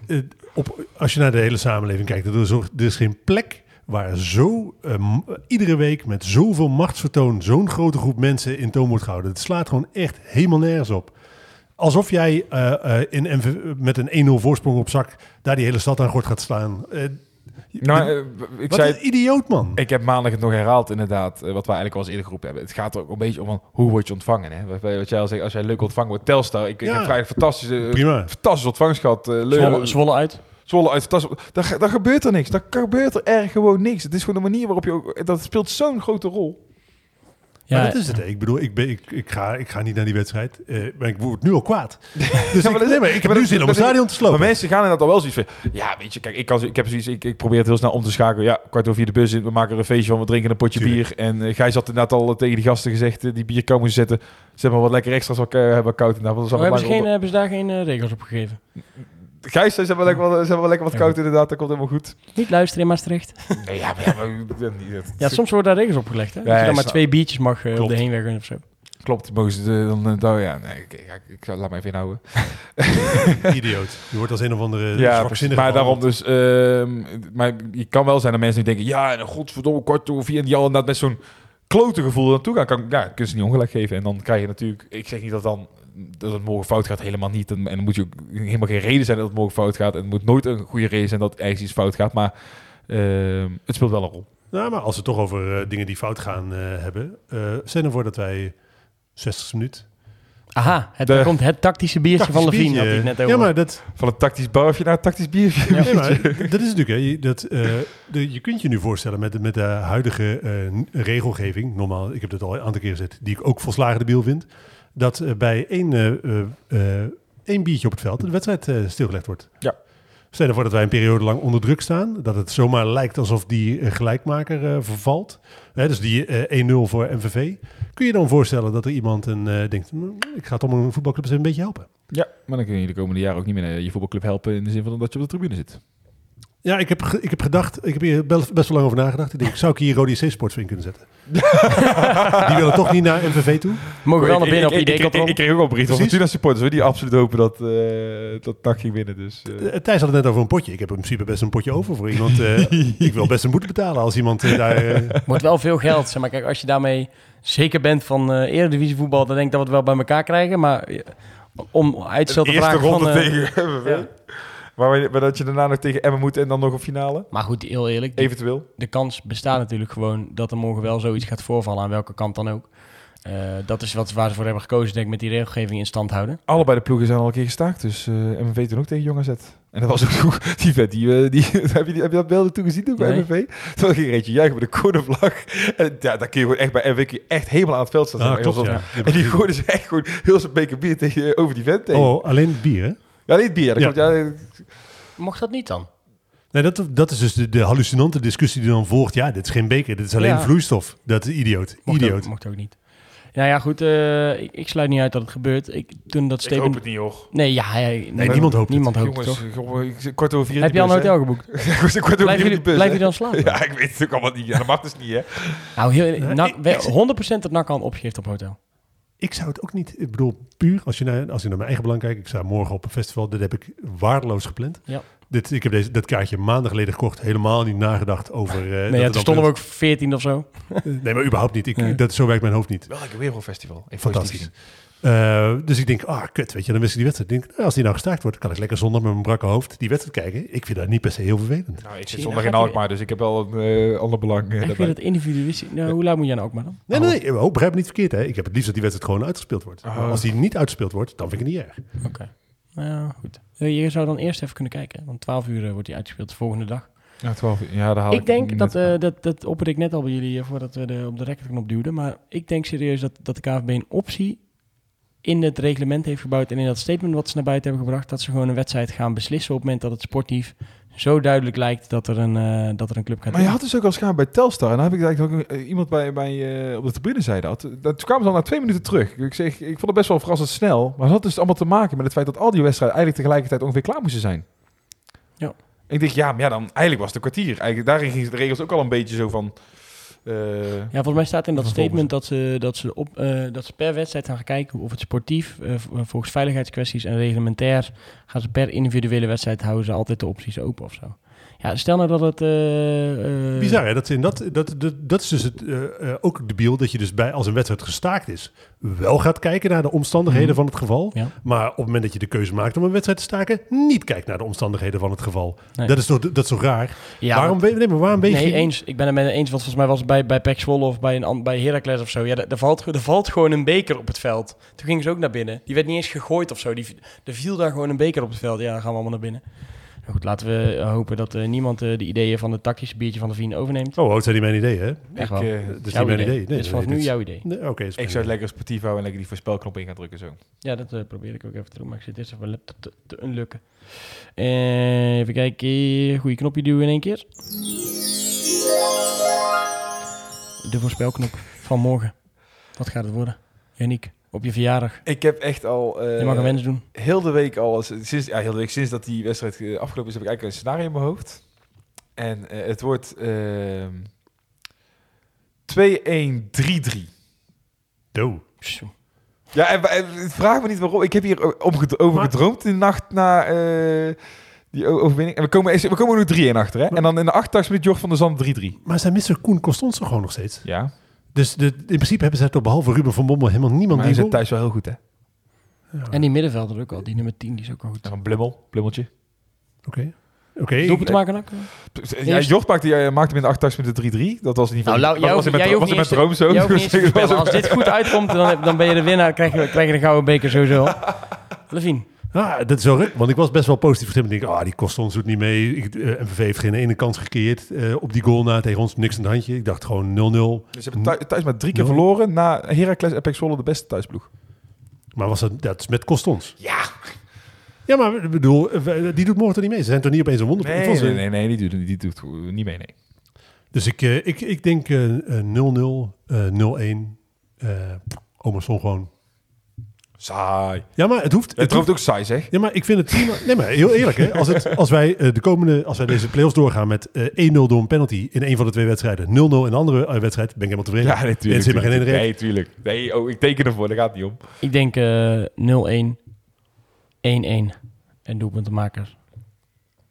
op, als je naar de hele samenleving kijkt, er is, er is geen plek waar zo eh, m- iedere week met zoveel machtsvertoon zo'n grote groep mensen in toom wordt gehouden. Het slaat gewoon echt helemaal nergens op. Alsof jij eh, eh, in MV met een 1-0 voorsprong op zak daar die hele stad aan gort gaat slaan. Eh, Nou, ik wat zei, een idioot, man. Ik heb maandag het nog herhaald, inderdaad, wat wij eigenlijk al eens eerder geroepen hebben. Het gaat er ook een beetje om van, hoe word je ontvangen, hè? Wat, jij al zegt, als jij leuk ontvangen wordt, Telstar. Ik, ik heb vrij fantastische, Prima. fantastische ontvangst gehad. eh, Zwolle, Zwolle uit. Zwolle uit fantastisch. Daar, daar gebeurt er niks. Daar gebeurt er erg gewoon niks. Het is gewoon de manier waarop je ook... Dat speelt zo'n grote rol. Ja, maar dat is het. hè. Ik bedoel, ik, ben, ik, ik, ga, ik ga niet naar die wedstrijd. eh, maar ik word nu al kwaad. Dus Ja, ik, maar dat- nee, maar ik heb maar nu dat- zin om dat- een stadion te Maar slopen. mensen gaan inderdaad al wel zoiets van... Ja, weet je, kijk, ik, kan, ik heb zoiets... Ik, ik probeer het heel snel om te schakelen. Ja, kwart over vier de bus in. We maken er een feestje van. We drinken een potje Tuurlijk. bier. En uh, Gijs had inderdaad al tegen die gasten gezegd... eh, die bier komen ze zetten. Zeg maar wat lekker extra's wat uh, hebben koud. En dat was Oh, al hebben, ze geen, onder- hebben ze daar geen eh, regels op gegeven? Gijs, ze hebben lekker, wat- ze hebben wel lekker wat koud inderdaad. Dat komt helemaal goed. Niet luisteren in Maastricht. Nee, ja, maar... Ja, maar dat- dat- Ja, soms worden daar regels opgelegd. Hè? Dat je dan maar twee biertjes mag eh, op de heenweg of zo. Klopt, mogen dan... eh, dan ja, nee, ik, ik, ik, laat me even inhouden. Idioot. Je wordt als een of andere Ja, maar daarom dus... ehm, maar je kan wel zijn dat mensen die denken... Ja, en godverdomme, kwart over vier. En die al inderdaad met zo'n klote gevoel naartoe gaan. Kan, ja, kun je ze niet ongelijk geven. En dan krijg je natuurlijk... Ik zeg niet dat dan... Dat het morgen fout gaat, helemaal niet. En, en dan moet je ook helemaal geen reden zijn dat het morgen fout gaat. En het moet nooit een goede reden zijn dat ergens iets fout gaat. Maar ehm, het speelt wel een rol. Nou, maar als we het toch over eh, dingen die fout gaan eh, hebben. eh stel ervoor dat wij 60 minuut. Aha, het, De- daar komt het tactische biertje van Levine, het net over. Ja, maar dat, Van een tactisch barfje naar een tactisch biertje. nee, maar dat is natuurlijk. Hè, je, dat, eh, de, je kunt je nu voorstellen met, de- met de huidige eh, regelgeving. Normaal, ik heb het al een aantal keer gezet. Die ik ook volslagen debiel vind. Dat eh, bij één, eh, eh, één biertje op het veld de wedstrijd stilgelegd wordt. Ja. Stel ervoor dat wij een periode lang onder druk staan. Dat het zomaar lijkt alsof die gelijkmaker vervalt. Hè, dus die eh, 1-0 voor MVV. Kun je dan voorstellen dat er iemand een, denkt... "Hm, ik ga toch een voetbalclub eens een beetje helpen. Ja, maar dan kun je de komende jaren ook niet meer naar je voetbalclub helpen. In de zin van dat je op de tribune zit. Ja, ik heb, ik heb gedacht, ik heb hier best, wel lang over nagedacht. Ik denk, zou ik hier Rode C Sports voor in kunnen zetten? die willen toch niet naar MVV toe? Mogen wel naar binnen op ik, ik, ik, ID-controle. ik, ik kreeg ook al een brief van. Fortuna supporters die absoluut hopen dat, eh dat NAC ging winnen. Dus, eh. Eh, Thijs had het net over een potje. Ik heb in principe best een potje over voor iemand. eh, ik wil best een boete betalen als iemand daar... eh, Wordt wel veel geld. Zeg maar, kijk, als je daarmee zeker bent van eh eredivisie voetbal, dan denk ik dat we het wel bij elkaar krijgen. Maar om uitstel te de eerste vragen ronde van... eh, tegen Maar, dat je daarna nog tegen Emmen moet en dan nog op finale. Maar goed, heel eerlijk, de, Eventueel. de kans bestaat natuurlijk gewoon dat er morgen wel zoiets gaat voorvallen, aan welke kant dan ook. Eh, dat is wat waar ze voor hebben gekozen, denk ik, met die regelgeving in stand houden. Allebei de ploegen zijn al een keer gestaakt. Dus eh MVV toen ook tegen Jong AZ. En dat was ook goed. Die vet, die, eh, die, heb, je die, heb je dat beelden toen gezien ook bij Nee. MVV? Toen ging er eentje juichen met een cornervlag. En ja, daar kun je gewoon echt bij MVV je echt helemaal aan het veld staan. ah, Alsof- klopt, ja. En die gooide ze echt gewoon heel zijn beker bier tegen, over die vent tegen. Oh, alleen bier, hè? Ja, niet bier. Dat Ja. klopt, ja, Mocht dat niet dan? Nee, dat, dat is dus de, de hallucinante discussie die dan volgt. Ja, dit is geen beker, dit is alleen Ja. vloeistof. Dat is idioot. Mocht idioot. Ook, mocht ook niet. Nou ja, goed, eh, ik, ik sluit niet uit dat het gebeurt. Ik, toen dat ik statement... hoop het niet, hoor. Nee, ja, ja, nee, niemand hoopt het. Niemand hoopt het, Jongens, toch? ik kwart over vier Heb je al een hotel geboekt? Ik kwart over Blijf vier blijf je dan slapen? Ja, ik weet het ook allemaal niet. Ja, dat mag dus niet, hè. Nou, heel, nak, ik- wel 100% dat NAC al een op hotel. Ik zou het ook niet... Ik bedoel, puur als je naar, als je naar mijn eigen belang kijkt. Ik sta morgen op een festival. Dit heb ik waardeloos gepland. Ja. Dit, ik heb deze, dat kaartje maanden geleden gekocht. Helemaal niet nagedacht over... eh, dat Nee, het ja, toen stonden we ook 14 of zo. Nee, maar überhaupt niet. Ik, Nee. dat, zo werkt mijn hoofd niet. Wel een wereldfestival. Fantastisch. Eh, dus ik denk, ah, kut, weet je, dan wist ik die wedstrijd. Ik denk, nou, als die nou gestaakt wordt, kan ik lekker zondag met mijn brakke hoofd die wedstrijd kijken. Ik vind dat niet per se heel vervelend. Nou, ik zit zondag dan in Alkmaar, dus ik heb wel een eh, ander belang eh, ik daarbij. vind het individualistisch. Nou, hoe laat moet jij nou ook maar dan? Nee, nee, nee. Oh, begrijp me niet verkeerd. Hè. Ik heb het liefst dat die wedstrijd gewoon uitgespeeld wordt. Oh. Maar als die niet uitgespeeld wordt, dan vind ik het niet erg. Oké. Nou ja, goed. Je zou dan eerst even kunnen kijken. Want 12 uur wordt die uitgespeeld de volgende dag. Ja, 12 uur. Ja, daar haal ik denk net- dat, eh, dat, dat opperde ik net al bij jullie eh, voordat we de, op de recordknop duwden. Maar ik denk serieus dat, dat de KVB een optie in het reglement heeft gebouwd. En in dat statement wat ze naar buiten hebben gebracht. Dat ze gewoon een wedstrijd gaan beslissen op het moment dat het sportief zo duidelijk lijkt dat er een, eh, dat er een club gaat Maar je had dus ook al schaam bij Telstar. En dan heb ik eigenlijk ook iemand bij, bij eh, op de tribune zei dat. dat. Toen kwamen ze al na twee minuten terug. Ik, zeg, ik vond het best wel verrassend snel. Maar het had dus allemaal te maken met het feit dat al die wedstrijden eigenlijk tegelijkertijd ongeveer klaar moesten zijn. Ja. Ik denk, ja, maar ja, dan eigenlijk was het een kwartier. Eigenlijk, daarin gingen de regels ook al een beetje zo van... eh, Ja, volgens mij staat in dat statement dat ze, dat, ze op, eh, dat ze per wedstrijd gaan kijken of het sportief, eh, volgens veiligheidskwesties en reglementair, gaan ze per individuele wedstrijd houden ze altijd de opties open of zo. Ja, stel nou dat het... eh, Bizar, hè? Dat, is in dat, dat, dat, dat is dus het, eh, ook debiel dat je dus bij, als een wedstrijd gestaakt is, wel gaat kijken naar de omstandigheden Mhm. van het geval. Ja. Maar op het moment dat je de keuze maakt om een wedstrijd te staken, niet kijkt naar de omstandigheden van het geval. Nee. Dat, is toch, dat is toch raar? Ja, waarom, we- nee, maar waarom Nee, je... eens. Ik ben het met eens. Want volgens mij was het bij, bij Pek Zwolle of bij, een, bij Heracles of zo. Ja, er, er valt, er valt gewoon een beker op het veld. Toen gingen ze ook naar binnen. Die werd niet eens gegooid of zo. Die, er viel daar gewoon een beker op het veld. Ja, dan gaan we allemaal naar binnen. Nou goed, laten we eh, hopen dat eh, niemand eh, de ideeën van het tactische biertje van de Vien overneemt. Oh, dat zijn niet mijn idee, hè? Echt Ik, wel. eh, Dat is Jouw niet mijn idee. idee. Dit is vanaf nee, nu dit jouw idee. Nee, Oké, is ik zou het lekker sportief houden en lekker die voorspelknop in gaan drukken zo. Ja, dat eh, probeer ik ook even te doen. Maar ik zit eerst even laptop te, te unlukken. Even kijken. Goeie knopje duwen in één keer. De voorspelknop van morgen. Wat gaat het worden? Janiek, op je verjaardag. Ik heb echt al... eh, Je mag een wens doen. heel de week al, sinds, ja, heel de week sinds dat die wedstrijd eh, afgelopen is, heb ik eigenlijk een scenario in mijn hoofd. En eh, het wordt ehm 2-1-3-3. Do. Zo. Ja, en, en vraag me niet waarom. Ik heb hier over gedroomd in de nacht na eh, die overwinning. En we komen, we komen nu 3-1 achter, hè? En dan in de 88 minuut Jort van der Zand 3-3. Maar zijn Mr. Koen Constans toch gewoon nog steeds? Ja, Dus de, in principe hebben ze toch behalve Ruben van Bommel helemaal niemand maar hij die... zit thuis wel heel goed, hè? Ja. En die middenvelder ook al. Die nummer 10 die is ook goed. En dan Blummel, Blummeltje. Oké. Oké. Doelpunt te maken ook? Ja, Jort maakte, maakte hem in de 88 minuten 3-3. Dat was in ieder geval... Nou, was, jij was, jij was niet droom zo. niet. Als dit goed uitkomt, dan, dan ben je de winnaar. Krijg je, krijg je de gouden beker sowieso. Levine. Ah, dat is wel ruk, want ik was best wel positief gestemd. Ik denk, ah, die Constans doet niet mee. Ik, eh, MVV heeft geen ene kans gecreëerd eh, op die goal na tegen ons. Niks aan het handje. Ik dacht gewoon 0-0. Dus ze hebben thuis, maar drie keer verloren. Na Heracles en Pek Zwolle de beste thuisploeg. Maar was dat, dat is met Constans. Ja. Ja, maar ik bedoel, eh, die doet morgen toch niet mee? Ze zijn toch niet opeens een wonder? Nee, nee, nee, nee, die doet, die doet niet mee, nee. Dus ik, eh, ik, ik denk eh, eh, 0-0, eh, 0-1. eh Omerson gewoon. Saai. Ja, maar het hoeft... Het Het hoeft hoeft ook saai, zeg. ja, maar ik vind het prima. Nee, maar heel eerlijk, hè. Als, het, als wij eh, de komende, als wij deze play-offs doorgaan met eh 1-0 door een penalty in een van de twee wedstrijden, 0-0 in een andere eh, wedstrijd, ben ik helemaal tevreden. Ja, natuurlijk. Er zit maar geen ene Nee, tuurlijk. Nee, oh, ik teken ervoor, daar gaat het niet om. Ik denk eh 0-1, 1-1. En doelpuntenmaker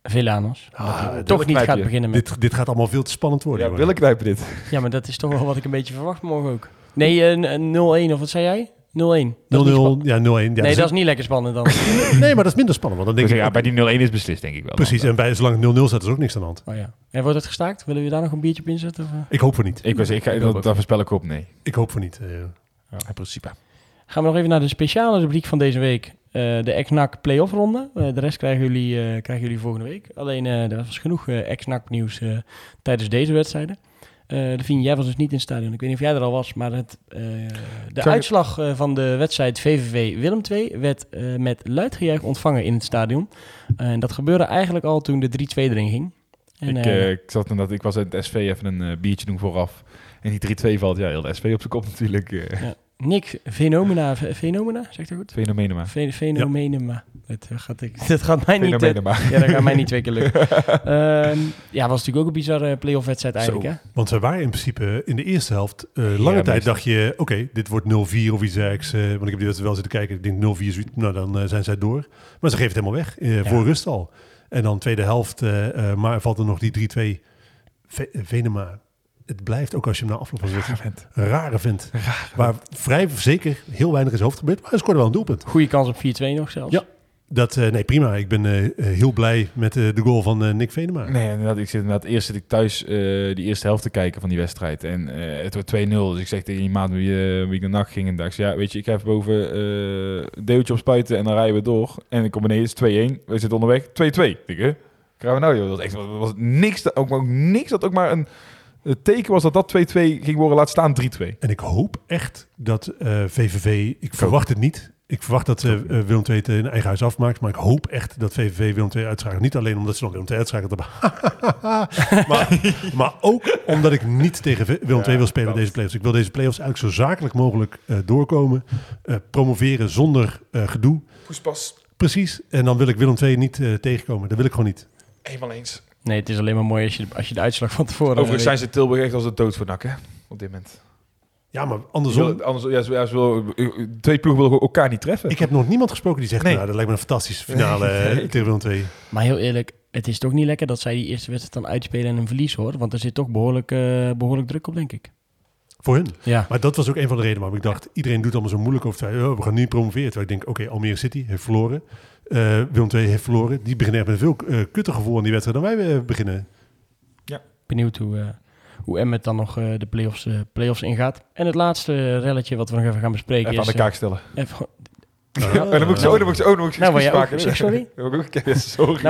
Villanos. Ah, toch niet gaat beginnen met... Dit, dit gaat allemaal veel te spannend worden. Ja, jongen. willen knijpen dit. Ja, maar dat is toch wel wat ik een beetje verwacht morgen ook. Nee, eh, n- 0-1 of wat zei jij? 0-1. 0-0, Dat is niet spa- ja, 0-1. Ja, nee, dus- dat is niet lekker spannend dan. nee, maar dat is minder spannend. Want dan denk ik, ja, bij die 0-1 is beslist, denk ik wel. precies, en bij, zolang het 0-0 staat, is er ook niks aan de hand. Oh ja. En wordt het gestaakt? Willen we daar nog een biertje op inzetten? Of, eh? Ik hoop voor niet. Ik, was, ik ga, dat, daar voorspel ik op, nee. Ik hoop voor niet. eh. In principe. Gaan we nog even naar de speciale rubriek van deze week. Eh, de ex-NAC play-off ronde. De rest krijgen jullie, eh, krijgen jullie volgende week. Alleen, eh, er was genoeg eh, ex-NAC nieuws eh, tijdens deze wedstrijden. Eh Vien, jij was dus niet in het stadion. Ik weet niet of jij er al was, maar het, eh, de uitslag eh, van de wedstrijd VVV Willem II werd eh, met luid gejuich ontvangen in het stadion. En dat gebeurde eigenlijk al toen de 3-2 erin ging. En, ik, ik zat inderdaad, ik was in het SV even een biertje doen vooraf. En die 3-2 valt, ja, heel de SV op zijn kop natuurlijk. eh Nick Fenomena, Fe- Fenomena, zegt dat goed? fenomenen maar. Fe- Fenomenema. Dat, eh, gaat ik, dat gaat mij niet... eh. Ja, dat gaat mij niet twee keer lukken. Ehm, ja, was natuurlijk ook een bizarre playoff wedstrijd eigenlijk, Zo. hè? Want ze waren in principe in de eerste helft, eh, lange Ja, tijd dacht je, oké, dit wordt 0-4 of iets dergelijks. want ik heb die wedstrijd wel zitten kijken. Ik denk 0-4, zoiets, nou dan zijn zij door. Maar ze geven het helemaal weg, voor rust al. En dan tweede helft, maar valt er nog die 3-2. Ve- Venema, het blijft ook als je hem na afloop van een rare vent. Waar vrij zeker heel weinig in zijn hoofd gebeurt. Maar hij scoorde wel een doelpunt. Goede kans op 4-2 nog zelfs. Ja. Dat, eh, nee, prima. Ik ben eh, eh, heel blij met de goal van Nick Venema. Nee, inderdaad. Ik zit inderdaad eerst zit ik thuis die eerste helft te kijken van die wedstrijd. En het wordt 2-0. Dus ik zeg tegen die maat wie, wie ik naar nacht ging. En dacht, ja, weet je, ik ga even boven een deeltje op spuiten en dan rijden we door. En ik kom beneden, het is 2-1. We zitten onderweg, 2-2. Ik denk, hè? Gaan we nou, joh? Dat was echt, was, niks, dat, ook, niks dat ook maar een het teken was dat dat 2-2 ging worden, laat staan 3-2. En ik hoop echt dat VVV, ik verwacht het niet. Ik verwacht dat eh, eh, Willem II het in eigen huis afmaakt. Maar ik hoop echt dat VVV Willem II uitschakelt. Niet alleen omdat ze dan Willem II uitschakelt maar, maar ook omdat ik niet tegen Willem II wil spelen deze playoffs. Ik wil deze playoffs eigenlijk zo zakelijk mogelijk eh, doorkomen. Eh, promoveren zonder eh, gedoe. Poespas. Precies. En dan wil ik Willem II niet eh, tegenkomen. Dat wil ik gewoon niet. Eenmaal eens. Nee, het is alleen maar mooi als je, als je de uitslag van tevoren... Overigens zijn ze Tilburg echt als de dood voor nak, hè? Op dit moment. Ja, maar andersom. Andersom. Anders, ja, ze, ja, ze willen- twee ploegen willen elkaar niet treffen. Ik heb nog niemand gesproken die zegt, Nee. nou, dat lijkt me een fantastische finale eh, Nee. tegen Willem II. Maar heel eerlijk, het is toch niet lekker dat zij die eerste wedstrijd dan uitspelen en een verlies hoor. Want er zit toch behoorlijk, eh, behoorlijk druk op, denk ik. Voor hun. Ja, Maar dat was ook een van de redenen waarom ik dacht... iedereen doet allemaal zo moeilijk over oh, we gaan niet promoveren. Terwijl ik denk, oké, Almere City heeft verloren. Eh Willem II heeft verloren. Die beginnen echt met een veel eh, kutter gevoel aan die wedstrijd... dan wij eh, beginnen. benieuwd hoe, eh hoe Emmet dan nog eh, de play-offs, eh, play-offs ingaat. En het laatste relletje wat we nog even gaan bespreken Even aan is... de kaak stellen. eh, even- Oh, dan moet ik zo, dan moet ik zo, dan moet ik zo Nou, word jij ook- zeg, sorry? Nou,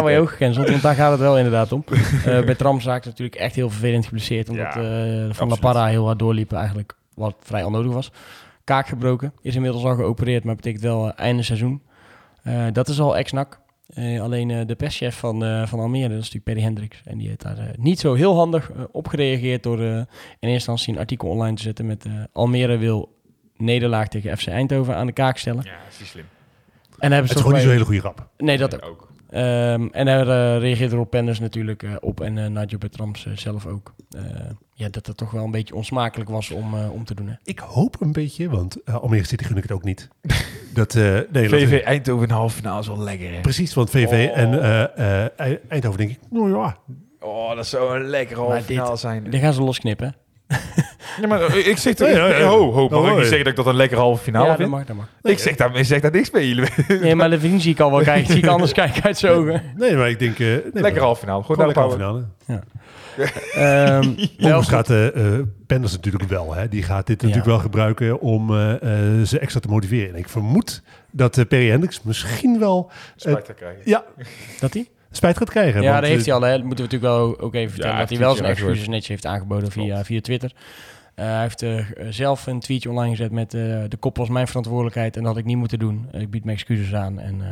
word je ook gecanceld, want daar gaat het wel inderdaad om. Eh bij Tramzaak natuurlijk echt heel vervelend geblesseerd, omdat Ja, eh, Van La. Parra heel hard doorliepen eigenlijk, wat vrij onnodig was. Kaak gebroken, is inmiddels al geopereerd, maar betekent wel eh, einde seizoen. Eh, dat is al ex-NAC. Eh, alleen eh, de perschef van, eh, van Almere, dat is natuurlijk Perry Hendricks. En die heeft daar niet zo heel handig op gereageerd door eh, in eerste instantie een artikel online te zetten met eh, Almere wil nederlaag tegen FC Eindhoven aan de kaak stellen. Ja, dat is niet slim. En hebben Het ze is gewoon toch niet zo'n hele goede rap. Nee, dat ook. ook. Ehm, en daar eh, reageerde Rob Penders natuurlijk eh, op en uh, Nigel Bertrams eh, zelf ook. Eh, ja, dat het toch wel een beetje onsmakelijk was om, eh, om te doen. Hè? Ik hoop een beetje, want uh, Almere City gun ik het ook niet. dat, uh, nee, VV dat, Eindhoven in de halve finale is wel lekker, hè? Precies, want VV Oh. en uh, Eindhoven denk ik, nou ja. Oh, dat zou een lekker halve finale zijn. Die gaan ze losknippen. Ja, maar eh, ik zeg toch... Ja, ja, ja. Ho, ho, mag Oh, ik niet ja. zeggen dat ik dat een lekker halve finale ja, dat vind? mag, dat mag. Ik zeg daar, ik zeg daar niks mee. Jullie Nee, maar Levine zie ik al wel kijken. Zie ik anders kijken uit zijn ogen. Nee, maar ik denk... Uh, nee, lekker halve finale. Gewoon, Gewoon naar lekker de halve finale. Ehm, wel Overigens goed. gaat uh, Penders natuurlijk wel. Hè? Die gaat dit natuurlijk Ja. wel gebruiken om uh, uh, ze extra te motiveren. En ik vermoed dat uh, Perry Hendricks misschien wel Spijt te krijgen. ja, Dat hij? Spijt gaat krijgen. Ja, want, dat heeft eh, hij al. Hè. Dat moeten we natuurlijk wel ook even vertellen. Ja, dat hij wel zijn excuses netjes heeft aangeboden via, via Twitter. Eh, hij heeft eh, zelf een tweetje online gezet met eh, de kop was mijn verantwoordelijkheid en dat had ik niet moeten doen. Ik bied mijn excuses aan en eh,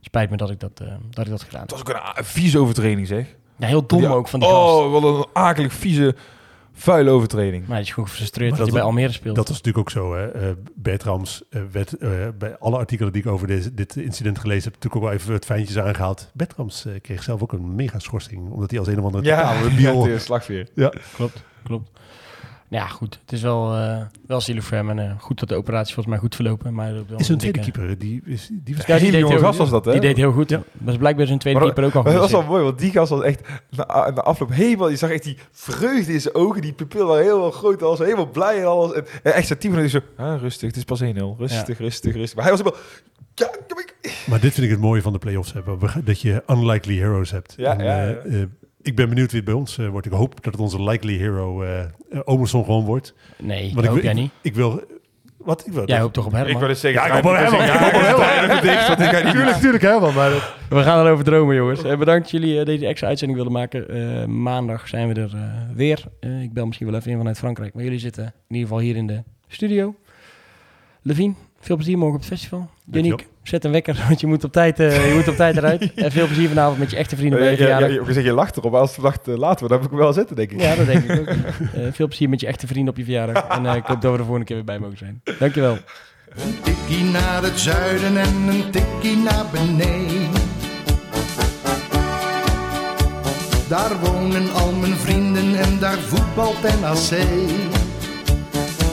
spijt me dat ik dat, eh, dat, ik dat gedaan heb. was ook een vieze overtreding, zeg. Ja, heel dom Ja. ook van die gast. Oh, wat een akelig, vieze, vuile overtreding. Maar hij is gewoon gefrustreerd dat, dat hij bij Almere speelt. Dat was natuurlijk ook zo. Hè. Eh, Bertrams eh, werd eh, bij alle artikelen die ik over deze, dit incident gelezen heb, natuurlijk ook wel even het fijntjes aangehaald. Bertrams kreeg zelf ook een mega schorsing, omdat hij als een of andere ja, slagveer. Ja, Klopt, klopt. Ja, goed. Het is wel, eh wel zielig voor hem. En eh, goed dat de operatie volgens mij goed verlopen. Maar is een dikke- tweede keeper. Die, is, die was Ja, die deed jonge heel gast was dat, hè? Die deed heel goed. Ja. Dat was blijkbaar zijn tweede Maar keeper ook al dat was wel mooi, want die gast was echt na, na afloop helemaal... Je zag echt die vreugde in zijn ogen, die pupil waren helemaal groot. Hij was helemaal blij en alles. En, en echt tien minuten zo... Ah, rustig, het is pas 1-0. Rustig, rustig, rustig. Maar hij was helemaal... Ja, maar- Maar dit vind ik het mooie van de play-offs hebben. we- Dat je unlikely heroes hebt. Ja, En, ja, ja. eh, ik ben benieuwd wie het bij ons eh, wordt. Ik hoop dat het onze likely hero eh eh, Omerson gewoon wordt. Nee, Want ik, hoop wil- jij ik, niet. ik wil... Wat? Ik wil Jij hoopt toch op ik Herman? wil eens zeggen... Ja, ik hoop op Herman. Ja, Ik hoop op ik. Tuurlijk, tuurlijk. Maar dat- We gaan erover dromen, jongens. Eh, bedankt dat jullie deze extra uitzending wilden maken. Eh, maandag zijn we er eh, weer. Eh, ik bel misschien wel even in vanuit Frankrijk. Maar jullie zitten in ieder geval hier in de studio. Levine, veel plezier morgen op het festival. Dankjewel. Janiek, zet een wekker, want je moet op tijd, eh, je moet op tijd eruit. En veel plezier vanavond met je echte vrienden bij je Ja, ja, verjaardag. ja, je, je, je lacht erop, maar als het lacht uh, later wordt, dan heb ik hem wel zitten, denk ik. Ja, dat denk ik ook. Eh, veel plezier met je echte vrienden op je verjaardag. En eh, ik hoop dat we er volgende keer weer bij mogen zijn. Dankjewel. Een tikkie naar het zuiden en een tikkie naar beneden. Daar wonen al mijn vrienden en daar voetbalt NAC.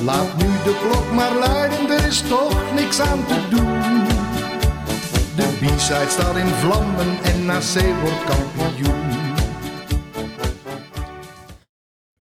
Laat nu de klok maar luiden, er is toch niks aan te doen. De B-side staat in vlammen en NAC wordt kampioen.